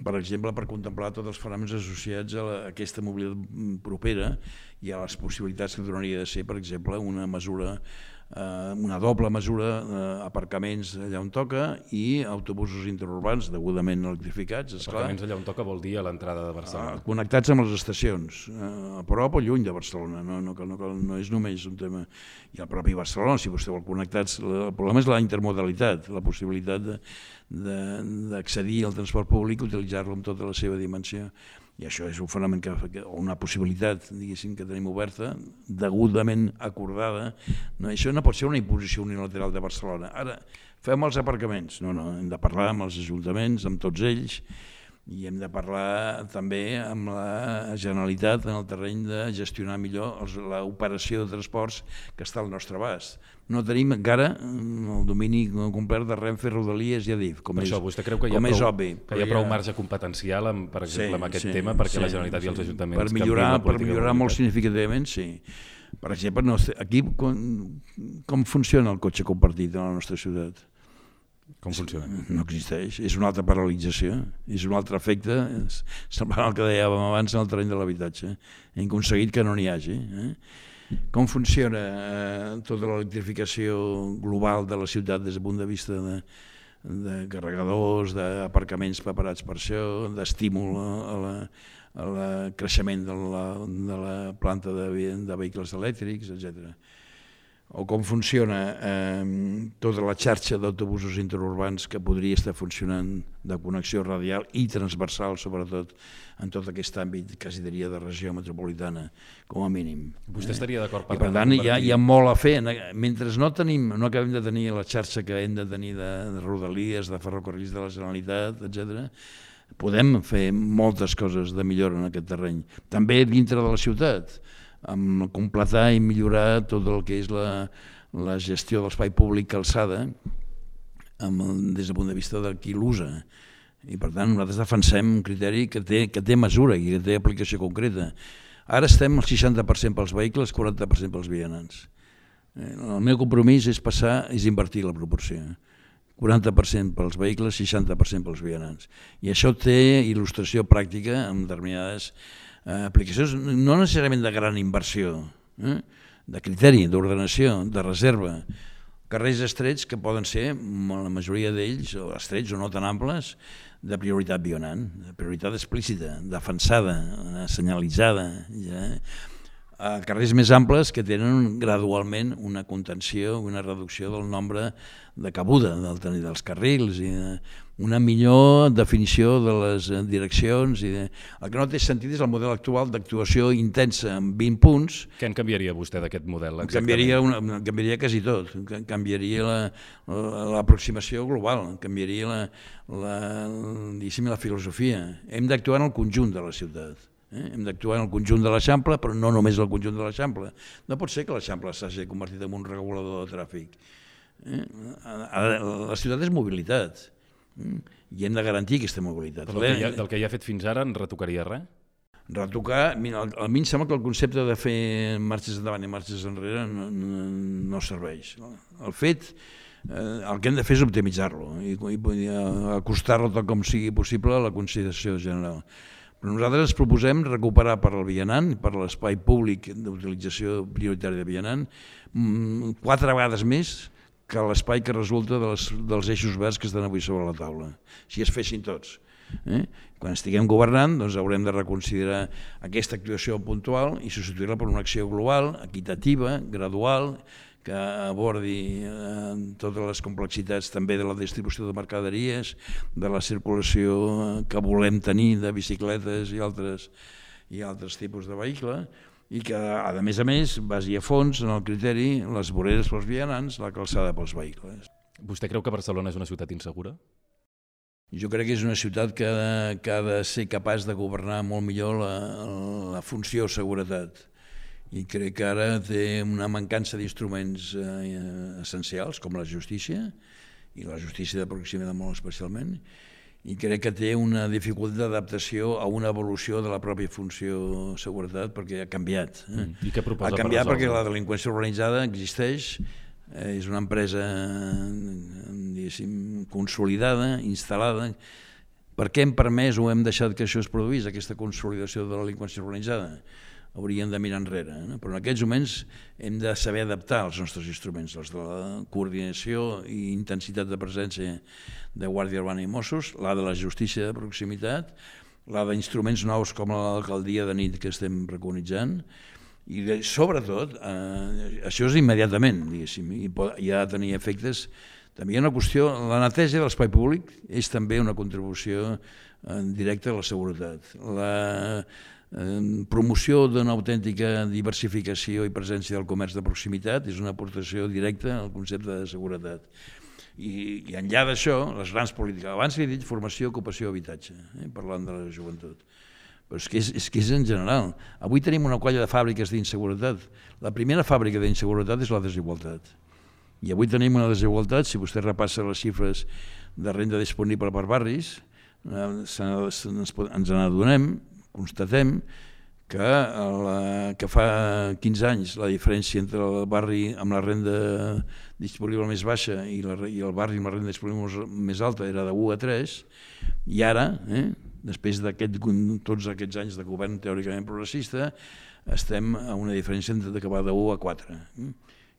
per exemple, per contemplar tots els fenòmens associats a, la, a aquesta mobilitat propera i a les possibilitats que donaria de ser, per exemple, una mesura eh, una doble mesura d'aparcaments eh, allà on toca i autobusos interurbans degudament electrificats. Esclar. Aparcaments allà on toca vol dir a l'entrada de Barcelona. Eh, connectats amb les estacions, eh, a prop o lluny de Barcelona, no, no, no, no, no és només un tema... I al propi Barcelona, si vostè vol connectats, el problema és la intermodalitat, la possibilitat d'accedir al transport públic i utilitzar-lo amb tota la seva dimensió i això és un fenomen que, o una possibilitat diguéssim que tenim oberta, degudament acordada, no, això no pot ser una imposició unilateral de Barcelona. Ara, fem els aparcaments, no, no, hem de parlar amb els ajuntaments, amb tots ells, i hem de parlar també amb la Generalitat en el terreny de gestionar millor l'operació de transports que està al nostre abast no tenim encara el domini complet de Renfe, Rodalies i Adif, com, per és, això, vostè creu que hi ha prou, obvi, que hi ha prou marge competencial, amb, per exemple, sí, amb aquest sí, tema, perquè sí, la Generalitat sí. i els ajuntaments... Per millorar, per millorar molt significativament, sí. Per exemple, no, aquí com, com funciona el cotxe compartit a la nostra ciutat? Com funciona? No existeix, és una altra paralització, és un altre efecte, semblant al que dèiem abans en el terreny de l'habitatge. Hem aconseguit que no n'hi hagi. Eh? Com funciona eh, tota l'electrificació global de la ciutat des del punt de vista de, de carregadors, d'aparcaments preparats per això, d'estímul a la, la creixement de la, de la planta de, de vehicles elèctrics, etc. o com funciona eh, tota la xarxa d'autobusos interurbans que podria estar funcionant de connexió radial i transversal, sobretot, en tot aquest àmbit, quasi diria, de regió metropolitana, com a mínim. Vostè estaria d'acord per, I per tant, hi ha, hi ha molt a fer. Mentre no tenim, no acabem de tenir la xarxa que hem de tenir de, de rodalies, de ferrocarrils de la Generalitat, etc podem fer moltes coses de millora en aquest terreny. També dintre de la ciutat, amb completar i millorar tot el que és la, la gestió de l'espai públic calçada amb, des del punt de vista de qui l'usa. I per tant nosaltres defensem un criteri que té, que té mesura i que té aplicació concreta. Ara estem al 60% pels vehicles, 40% pels vianants. Eh, el meu compromís és passar, és invertir la proporció. 40% pels vehicles, 60% pels vianants. I això té il·lustració pràctica amb determinades eh, aplicacions, no necessàriament de gran inversió, eh? de criteri, d'ordenació, de reserva, carrers estrets que poden ser, la majoria d'ells, o estrets o no tan amples, de prioritat vianant, de prioritat explícita, defensada, senyalitzada, ja, a carrers més amples que tenen gradualment una contenció, una reducció del nombre de cabuda del, dels carrils i una millor definició de les direccions. I de... El que no té sentit és el model actual d'actuació intensa amb 20 punts. Què en canviaria vostè d'aquest model? Exactament? Canviaria, una, canviaria quasi tot. Canviaria l'aproximació la, global, canviaria la, la, la filosofia. Hem d'actuar en el conjunt de la ciutat Eh? Hem d'actuar en el conjunt de l'Eixample, però no només el conjunt de l'Eixample. No pot ser que l'Eixample s'hagi convertit en un regulador de tràfic. Eh? La ciutat és mobilitat eh? i hem de garantir aquesta mobilitat. Però del, que ha, del que hi ha fet fins ara en retocaria res? Retocar, mira, a mi em sembla que el concepte de fer marxes endavant i marxes enrere no, no, no serveix. El fet, eh, el que hem de fer és optimitzar-lo i, i acostar-lo tot com sigui possible a la consideració general. Nosaltres ens proposem recuperar per al vianant, per l'espai públic d'utilització prioritària de vianant, mm, quatre vegades més que l'espai que resulta dels, dels eixos verds que estan avui sobre la taula, si es fessin tots. Eh? Quan estiguem governant doncs haurem de reconsiderar aquesta actuació puntual i substituir-la per una acció global, equitativa, gradual, que abordi eh, totes les complexitats també de la distribució de mercaderies, de la circulació que volem tenir de bicicletes i altres, i altres tipus de vehicle, i que, a més a més, vagi a fons en el criteri les voreres pels vianants, la calçada pels vehicles. Vostè creu que Barcelona és una ciutat insegura? Jo crec que és una ciutat que, que ha de ser capaç de governar molt millor la, la funció seguretat i crec que ara té una mancança d'instruments eh, essencials com la justícia i la justícia de proximitat molt especialment i crec que té una dificultat d'adaptació a una evolució de la pròpia funció seguretat perquè ha canviat. Eh? Mm. I què proposa ha canviat per perquè la delinqüència organitzada existeix, eh, és una empresa consolidada, instal·lada. Per què hem permès o hem deixat que això es produís, aquesta consolidació de la delinqüència organitzada? Hauríem de mirar enrere. No? Però en aquests moments hem de saber adaptar els nostres instruments, els de la coordinació i intensitat de presència de Guàrdia Urbana i Mossos, la de la justícia de proximitat, la d'instruments nous com l'alcaldia de nit que estem preconitzant, i de, sobretot, eh, això és immediatament, diguéssim, i, pot, i ha de tenir efectes també hi ha una qüestió, la neteja de l'espai públic és també una contribució eh, directa a la seguretat. La, promoció d'una autèntica diversificació i presència del comerç de proximitat és una aportació directa al concepte de seguretat. I, i enllà d'això, les grans polítiques, abans he dit formació, ocupació, habitatge, eh, parlant de la joventut. Però és que és, és que és en general. Avui tenim una colla de fàbriques d'inseguretat. La primera fàbrica d'inseguretat és la desigualtat. I avui tenim una desigualtat, si vostè repassa les xifres de renda disponible per barris, eh, ens, ens n'adonem constatem que, la, que fa 15 anys la diferència entre el barri amb la renda disponible més baixa i, la, i el barri amb la renda disponible més alta era de 1 a 3 i ara, eh, després d'aquest tots aquests anys de govern teòricament progressista, estem a una diferència entre va de 1 a 4. Eh?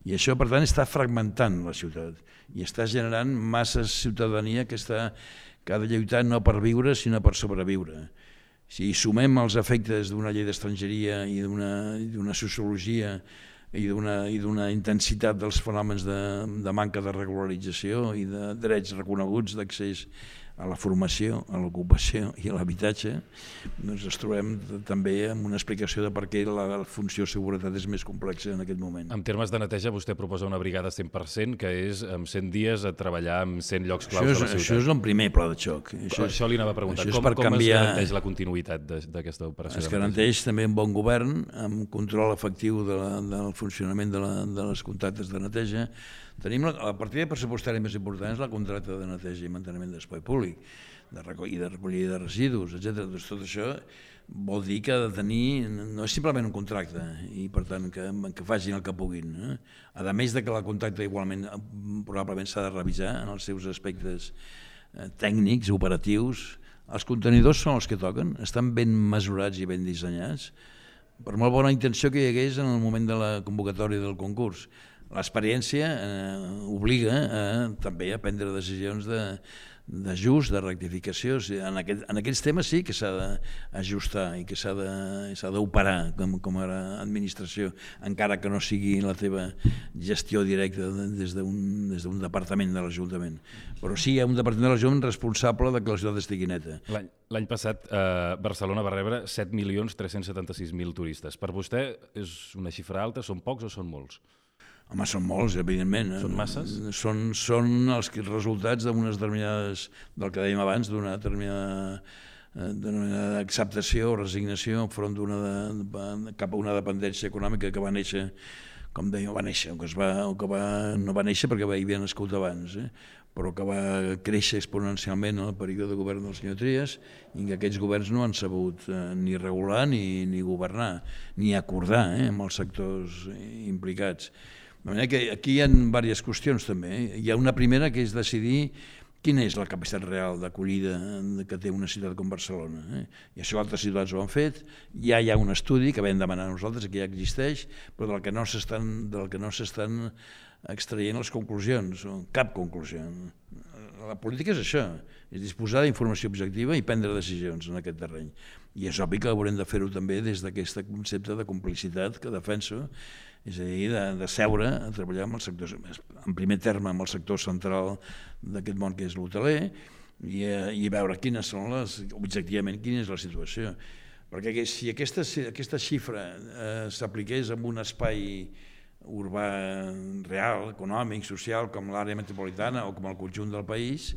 I això, per tant, està fragmentant la ciutat i està generant massa ciutadania que, està, que ha de lluitar no per viure, sinó per sobreviure si sumem els efectes d'una llei d'estrangeria i d'una sociologia i d'una intensitat dels fenòmens de, de manca de regularització i de drets reconeguts d'accés a la formació, a l'ocupació i a l'habitatge, doncs ens trobem també amb una explicació de per què la funció de seguretat és més complexa en aquest moment. En termes de neteja, vostè proposa una brigada 100%, que és amb 100 dies a treballar amb 100 llocs claus això és, de la ciutat. Això és el primer pla de xoc. Això, això li anava a preguntar. Com, com canviar... es garanteix la continuïtat d'aquesta operació? Es garanteix també un bon govern, amb control efectiu de la, del funcionament de, la, de les contactes de neteja, Tenim la, la partida pressupostària més important és la contracta de neteja i manteniment d'espai públic, de recollida, de recollida de residus, etc. Doncs tot això vol dir que ha de tenir, no és simplement un contracte, i per tant que, que facin el que puguin. Eh? A més de que la contracta igualment probablement s'ha de revisar en els seus aspectes eh, tècnics, operatius, els contenidors són els que toquen, estan ben mesurats i ben dissenyats, per molt bona intenció que hi hagués en el moment de la convocatòria del concurs l'experiència eh, obliga eh, també a prendre decisions de, d'ajust, de rectificació. En, aquest, en aquests temes sí que s'ha d'ajustar i que s'ha d'operar com, com a administració, encara que no sigui la teva gestió directa des d'un departament de l'Ajuntament. Però sí hi ha un departament de l'Ajuntament responsable de que la ciutat estigui neta. L'any passat eh, Barcelona va rebre 7.376.000 turistes. Per vostè és una xifra alta, són pocs o són molts? Home, són molts, evidentment. Són masses? Són, són els resultats d'unes determinades, del que dèiem abans, d'una determinada, eh, determinada acceptació o resignació enfront d'una de, cap a una dependència econòmica que va néixer com dèiem, va néixer, que, es va, que va, no va néixer perquè hi havia nascut abans, eh? però que va créixer exponencialment en el període de govern del senyor Trias i que aquests governs no han sabut eh, ni regular ni, ni governar, ni acordar eh, amb els sectors implicats. De manera que aquí hi ha diverses qüestions també. Eh? Hi ha una primera que és decidir quina és la capacitat real d'acollida que té una ciutat com Barcelona. Eh? I això altres ciutats ho han fet, ja hi ha un estudi que vam demanar nosaltres, que ja existeix, però del que no s'estan del que no s'estan extraient les conclusions, cap conclusió. La política és això, és disposar d'informació objectiva i prendre decisions en aquest terreny. I és obvi que haurem de fer-ho també des d'aquest concepte de complicitat que defenso és a dir, de, de seure a treballar amb el sector, en primer terme amb el sector central d'aquest món que és l'hoteler i, eh, i veure quines són les, objectivament quina és la situació. Perquè si aquesta, aquesta xifra eh, s'apliqués en un espai urbà real, econòmic, social, com l'àrea metropolitana o com el conjunt del país,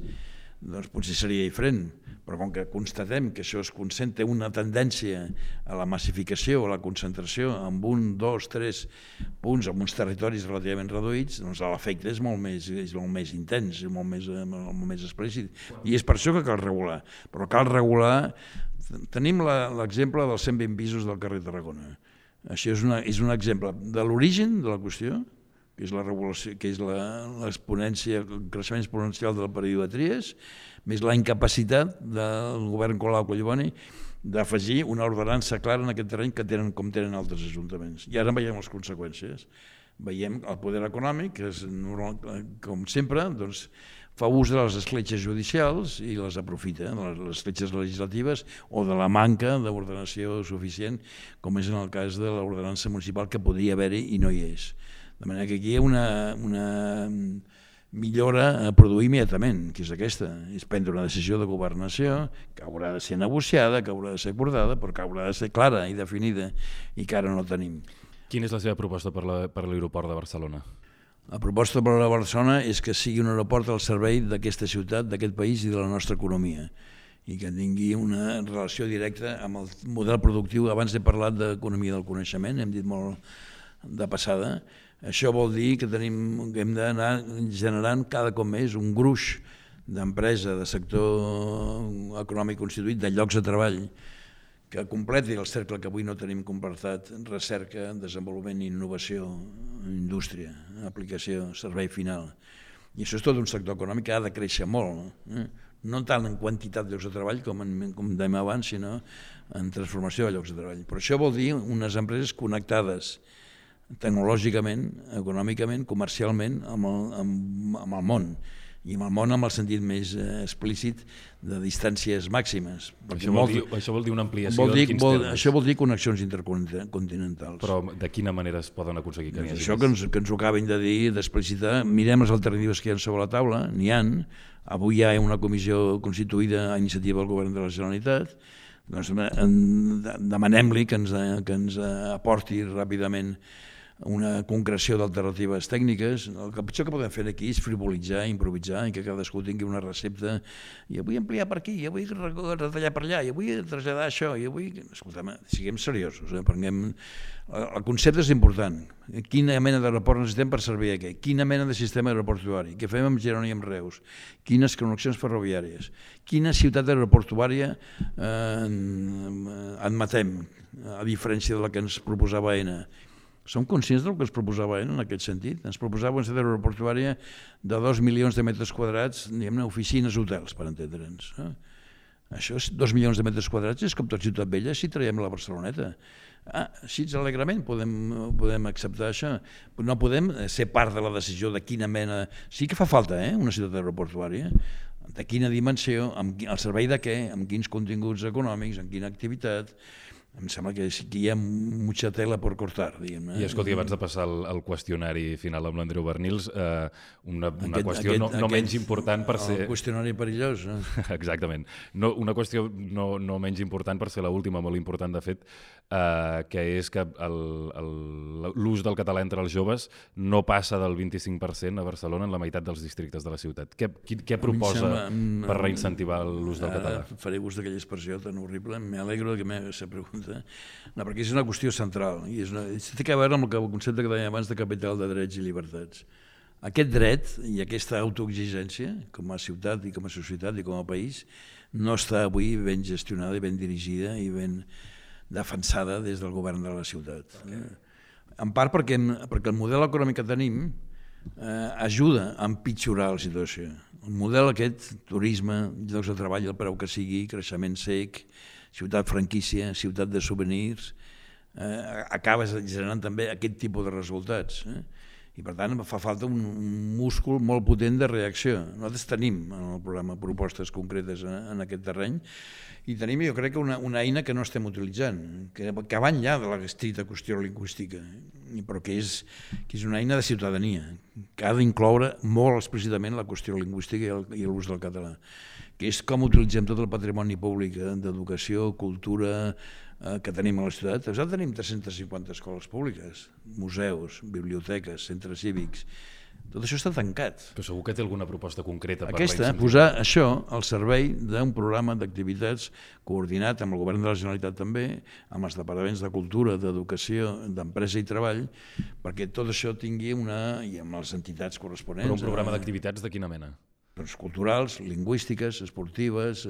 doncs potser seria diferent però com que constatem que això es concentra una tendència a la massificació, a la concentració amb un, dos, tres punts en uns territoris relativament reduïts, doncs l'efecte és molt més, és molt més intens, és molt més, molt més explícit. I és per això que cal regular. Però cal regular... Tenim l'exemple dels 120 pisos del carrer Tarragona. Això és, una, és un exemple de l'origen de la qüestió, que és la regulació, que és l'exponència, el creixement exponencial del període de més la incapacitat del govern Colau Colliboni d'afegir una ordenança clara en aquest terreny que tenen com tenen altres ajuntaments. I ara veiem les conseqüències. Veiem el poder econòmic, que és, com sempre, doncs, fa ús de les escletxes judicials i les aprofita, les escletxes legislatives o de la manca d'ordenació suficient, com és en el cas de l'ordenança municipal que podria haver-hi i no hi és. De manera que aquí hi ha una, una millora a produir immediatament, que és aquesta, és prendre una decisió de governació que haurà de ser negociada, que haurà de ser acordada, però que haurà de ser clara i definida i que ara no tenim. Quina és la seva proposta per l'aeroport de Barcelona? La proposta per a Barcelona és que sigui un aeroport al servei d'aquesta ciutat, d'aquest país i de la nostra economia i que tingui una relació directa amb el model productiu. Abans he parlat d'economia del coneixement, hem dit molt de passada, això vol dir que, tenim, hem d'anar generant cada cop més un gruix d'empresa, de sector econòmic constituït, de llocs de treball, que completi el cercle que avui no tenim completat, recerca, desenvolupament, innovació, indústria, aplicació, servei final. I això és tot un sector econòmic que ha de créixer molt, eh? no tant en quantitat de llocs de treball com, en, com dèiem abans, sinó en transformació de llocs de treball. Però això vol dir unes empreses connectades, tecnològicament, econòmicament, comercialment amb el, amb, amb el món i amb el món amb el sentit més eh, explícit de distàncies màximes. Això vol, dir, això vol dir una ampliació vol dir, vol, termes? Això vol dir connexions intercontinentals. Però de quina manera es poden aconseguir que n'hi doncs hagi això que ens, que ens ho acaben de dir, d'explicitar, mirem les alternatives que hi ha sobre la taula, n'hi han, avui hi ha una comissió constituïda a iniciativa del govern de la Generalitat, doncs demanem-li que ens, que ens aporti ràpidament una concreció d'alternatives tècniques. El que pitjor que podem fer aquí és frivolitzar, improvisar i que cadascú tingui una recepta i avui ampliar per aquí, i avui retallar per allà, i avui traslladar això, i avui... Escolta'm, siguem seriosos, eh? prenguem... El concepte és important. Quina mena d'aeroport necessitem per servir aquí? Quina mena de sistema aeroportuari? Què fem amb Girona i amb Reus? Quines connexions ferroviàries? Quina ciutat aeroportuària eh, admetem, a diferència de la que ens proposava ENA? Som conscients del que es proposava en aquest sentit? Ens proposava una ciutat aeroportuària de 2 milions de metres quadrats, diguem-ne, oficines, hotels, per entendre'ns. Eh? Això és 2 milions de metres quadrats, és com tot Ciutat Vella si traiem la Barceloneta. Ah, així alegrament podem, podem acceptar això. No podem ser part de la decisió de quina mena... Sí que fa falta, eh, una ciutat aeroportuària. De quina dimensió, amb, al servei de què, amb quins continguts econòmics, amb quina activitat em sembla que aquí hi ha mucha tela per cortar. Diguem, I escolti, abans de passar al, al qüestionari final amb l'Andreu Bernils, eh, una, una aquest, qüestió aquest, no, no aquest, menys important per ser... El qüestionari perillós. No? Exactament. No, una qüestió no, no menys important per ser l'última, molt important de fet, eh, que és que l'ús del català entre els joves no passa del 25% a Barcelona en la meitat dels districtes de la ciutat. Què, què proposa sembla, mm, per reincentivar l'ús del català? Faré gust d'aquella expressió tan horrible. Me alegro que preguntat compte, no, perquè és una qüestió central i és una, té a veure amb el, concepte que dèiem abans de capital de drets i llibertats. Aquest dret i aquesta autoexigència, com a ciutat i com a societat i com a país, no està avui ben gestionada i ben dirigida i ben defensada des del govern de la ciutat. Okay. En part perquè, perquè el model econòmic que tenim eh, ajuda a empitjorar la situació. El model aquest, turisme, llocs de treball, el preu que sigui, creixement sec, ciutat franquícia, ciutat de souvenirs, eh, acabes generant també aquest tipus de resultats. Eh? I per tant fa falta un, múscul molt potent de reacció. Nosaltres tenim en el programa propostes concretes en, aquest terreny i tenim jo crec que una, una eina que no estem utilitzant, que, que va enllà de la estricta qüestió lingüística, però que és, que és una eina de ciutadania, que ha d'incloure molt explícitament la qüestió lingüística i l'ús del català que és com utilitzem tot el patrimoni públic eh, d'educació, cultura eh, que tenim a la ciutat. Nosaltres tenim 350 escoles públiques, museus, biblioteques, centres cívics, tot això està tancat. Però segur que té alguna proposta concreta per Aquesta, posar això al servei d'un programa d'activitats coordinat amb el govern de la Generalitat també, amb els departaments de cultura, d'educació, d'empresa i treball, perquè tot això tingui una... i amb les entitats corresponents... Però un programa eh, d'activitats de quina mena? doncs, culturals, lingüístiques, esportives,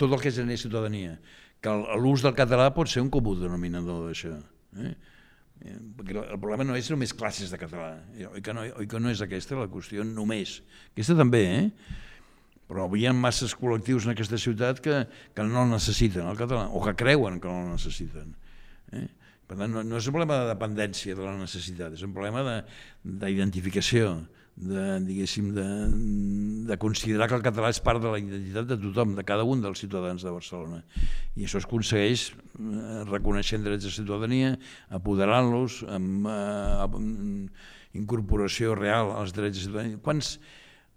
tot el que genera ciutadania. Que l'ús del català pot ser un comú denominador d'això. Eh? Perquè el problema no és només classes de català, eh? oi que no, oi que no és aquesta la qüestió només. Aquesta també, eh? però hi ha masses col·lectius en aquesta ciutat que, que no necessiten el català, o que creuen que no el necessiten. Eh? Per tant, no, no és un problema de dependència de la necessitat, és un problema d'identificació, de, diguéssim, de, de considerar que el català és part de la identitat de tothom, de cada un dels ciutadans de Barcelona. I això es aconsegueix eh, reconeixent drets de ciutadania, apoderant-los, amb, eh, amb incorporació real als drets de ciutadania. Quants...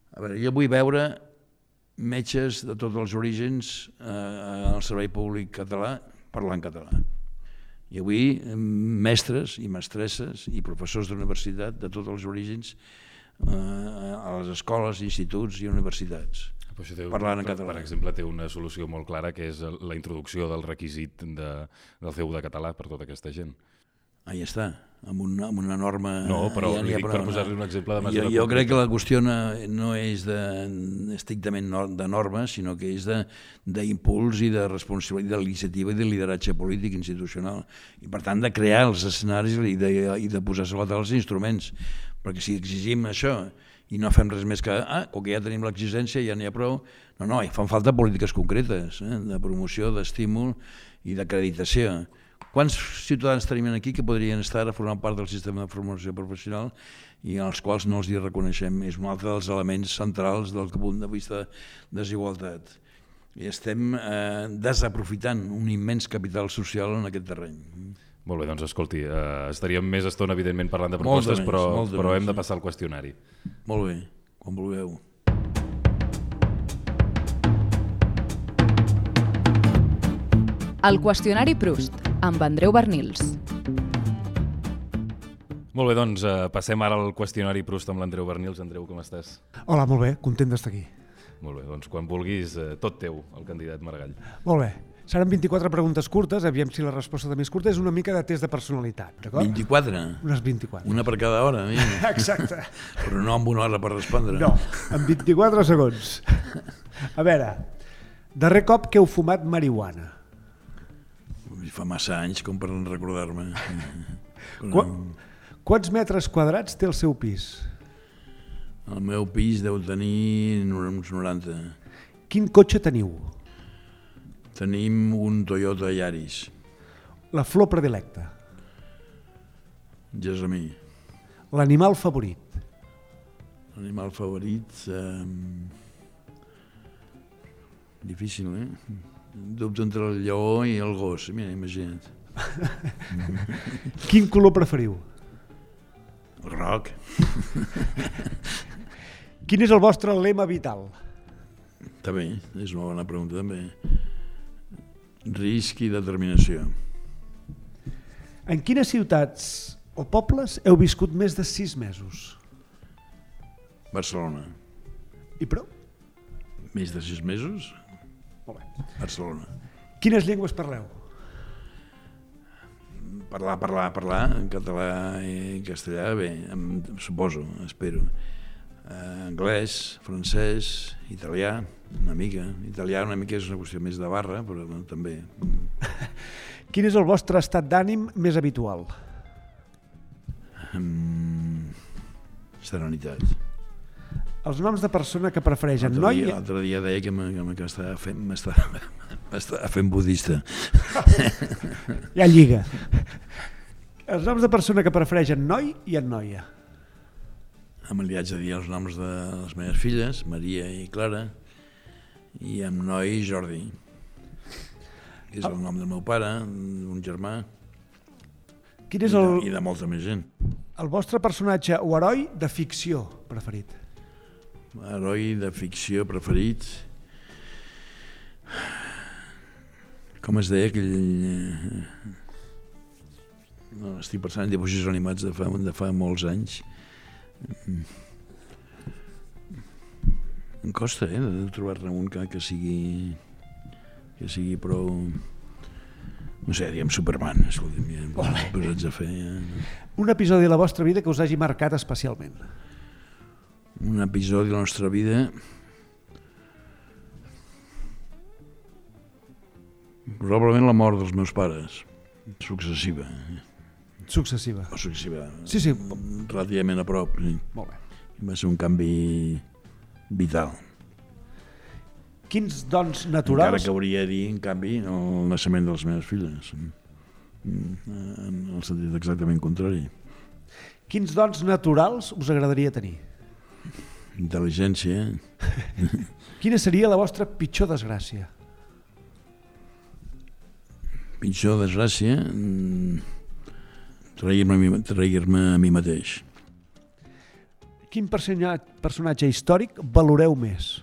A veure, jo vull veure metges de tots els orígens eh, al servei públic català parlant català. I avui mestres i mestresses i professors d'universitat de tots els orígens eh, a les escoles, instituts i universitats. Però això té, parlant en català. Per exemple, té una solució molt clara que és la introducció del requisit de, del CEU de català per tota aquesta gent. Ahí està, amb una, amb una norma... No, però ja li dic per posar-li un exemple de mesura... Jo, jo crec que la qüestió no, no és de, estrictament de norma, sinó que és d'impuls i de responsabilitat, d'iniciativa i de lideratge polític institucional. I per tant de crear els escenaris i de, i de posar sobre els instruments perquè si exigim això i no fem res més que, ah, com que ja tenim l'exigència, ja n'hi ha prou, no, no, hi fan falta polítiques concretes, eh, de promoció, d'estímul i d'acreditació. Quants ciutadans tenim aquí que podrien estar a formar part del sistema de formació professional i als quals no els hi reconeixem? És un altre dels elements centrals del punt de vista de desigualtat. I estem eh, desaprofitant un immens capital social en aquest terreny. Molt bé, doncs escolti, eh, estaríem més estona, evidentment, parlant de propostes, menys, però, però menys, hem de passar al qüestionari. Molt bé, quan vulgueu. El qüestionari Proust, amb Andreu Bernils. Molt bé, doncs eh, passem ara al qüestionari Proust amb l'Andreu Bernils. Andreu, com estàs? Hola, molt bé, content d'estar aquí. Molt bé, doncs quan vulguis, eh, tot teu, el candidat Maragall. Molt bé. Seran 24 preguntes curtes, aviam si la resposta també és curta, és una mica de test de personalitat, d'acord? 24? Unes 24. Una per cada hora, mira. Exacte. Però no amb una hora per respondre. No, en 24 segons. A veure, darrer cop que heu fumat marihuana? Fa massa anys com per recordar-me. Qu quants metres quadrats té el seu pis? El meu pis deu tenir uns 90. Quin cotxe teniu? Tenim un Toyota Yaris. La flor predilecta? Gessamí. L'animal favorit? L'animal favorit... Eh... Difícil, eh? Dubto entre el lleó i el gos, mira, imagina't. Quin color preferiu? El groc. Quin és el vostre lema vital? També, és una bona pregunta també. Risc i determinació. En quines ciutats o pobles heu viscut més de sis mesos? Barcelona. I prou? Més de sis mesos? Molt bé. Barcelona. Quines llengües parleu? Parlar, parlar, parlar, en català i en castellà, bé, em, suposo, espero. Uh, anglès, francès, italià, una mica. Italià una mica és una qüestió més de barra, però bueno, també. Quin és el vostre estat d'ànim més habitual? Um, serenitat. Els noms de persona que prefereixen noi... l'altre dia deia que m'estava fent, fent budista. Ja lliga. Els noms de persona que prefereixen noi i en noia. Amb li haig de dir els noms de les meves filles, Maria i Clara, i amb noi Jordi, que és el nom del meu pare, un germà, Quin és i, el, de, i de molta més gent. el vostre personatge o heroi de ficció preferit? Heroi de ficció preferit. Com es deia aquell... eh, No, estic pensant en dibuixos animats de fa, de fa molts anys. Mm. Em costa, eh, de trobar-ne un que, que sigui que sigui prou no sé, diguem Superman escolti'm, ja, posats a fer ja. Un episodi de la vostra vida que us hagi marcat especialment. un episodi de la nostra vida probablement la mort dels meus pares successiva Successiva. o successiva Sí, sí, relativament a prop sí. molt bé. va ser un canvi vital Quins dons encara naturals... que hauria de dir en canvi el naixement de les meves filles Mm, en el sentit exactament contrari Quins dons naturals us agradaria tenir? intel·ligència Quina seria la vostra pitjor desgràcia? pitjor desgràcia mm, trair-me trair-me a mi mateix Quin personatge, històric valoreu més?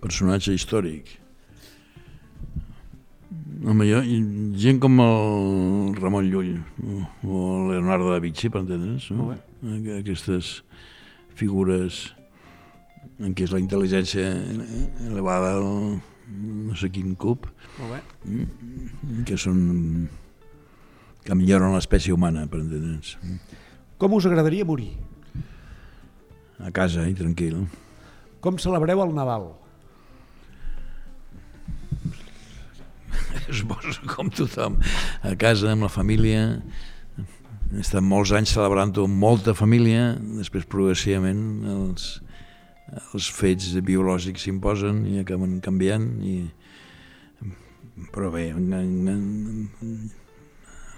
personatge històric Home, jo, gent com el Ramon Llull o, el Leonardo da Vinci, per entendre's, no? Aqu- aquestes figures en què és la intel·ligència elevada al no sé quin cub, Molt bé. mm, que són que milloren l'espècie humana, per entendre'ns. Com us agradaria morir? A casa i tranquil. Com celebreu el Nadal? suposo com tothom, a casa amb la família, he estat molts anys celebrant-ho amb molta família, després progressivament els, els fets biològics s'imposen i acaben canviant, i, però bé,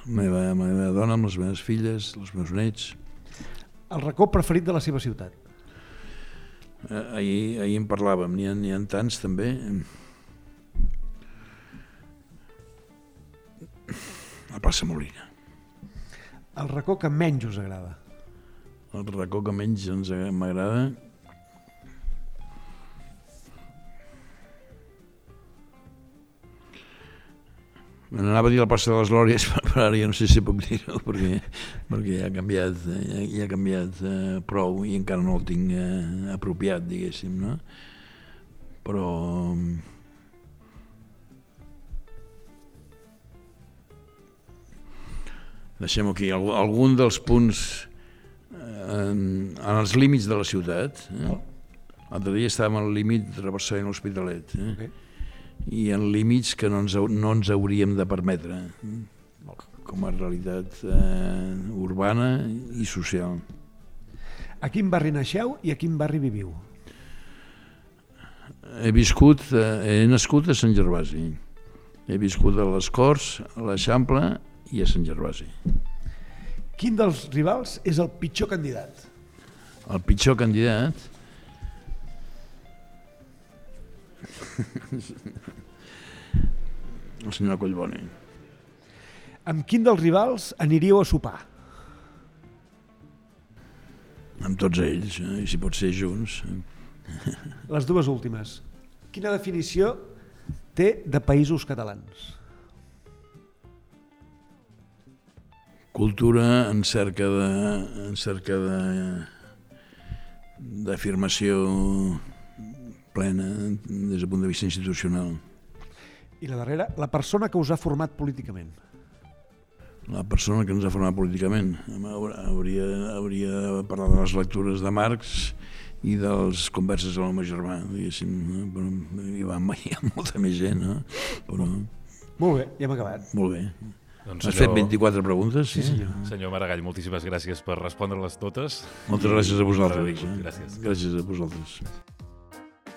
la meva, la meva dona, amb les meves filles, els meus nets. El racó preferit de la seva ciutat. Eh, ahir, ahir en parlàvem, n'hi ha, ha tants també. La plaça Molina. El racó que menys us agrada. El racó que menys ens ag- m'agrada Me n'anava a dir la plaça de les Glòries, però ara ja no sé si puc dir-ho, perquè, perquè ja ha canviat, eh, ja, ja ha canviat eh, prou i encara no el tinc eh, apropiat, diguéssim, no? Però... Deixem-ho aquí. Alg- Algun dels punts eh, en, en els límits de la ciutat. Eh? L'altre dia estàvem al límit de Barcelona i l'Hospitalet. Eh? Okay. I en límits que no ens, no ens hauríem de permetre com a realitat eh, urbana i social. A quin barri naixeu i a quin barri viviu? He viscut, eh, he nascut a Sant Gervasi. He viscut a les Corts, a l'Eixample i a Sant Gervasi. Quin dels rivals és el pitjor candidat? El pitjor candidat el senyor Collboni. Amb quin dels rivals aniríeu a sopar? Amb tots ells, eh? i si pot ser junts. Les dues últimes. Quina definició té de països catalans? Cultura en cerca de en cerca de d'afirmació plena des del punt de vista institucional. I la darrera, la persona que us ha format políticament. La persona que ens ha format políticament hauria, hauria de parlar de les lectures de Marx i dels converses amb el meu germà, diguéssim. No? Però hi, va, hi ha molta més gent, no? Però Molt bé, ja hem acabat. molt bé. Doncs, Has fet 24 preguntes? Sí, senyor. Senyor Maragall, moltíssimes gràcies per respondre-les totes. Moltes gràcies a vosaltres. Eh? gràcies. Gràcies a vosaltres.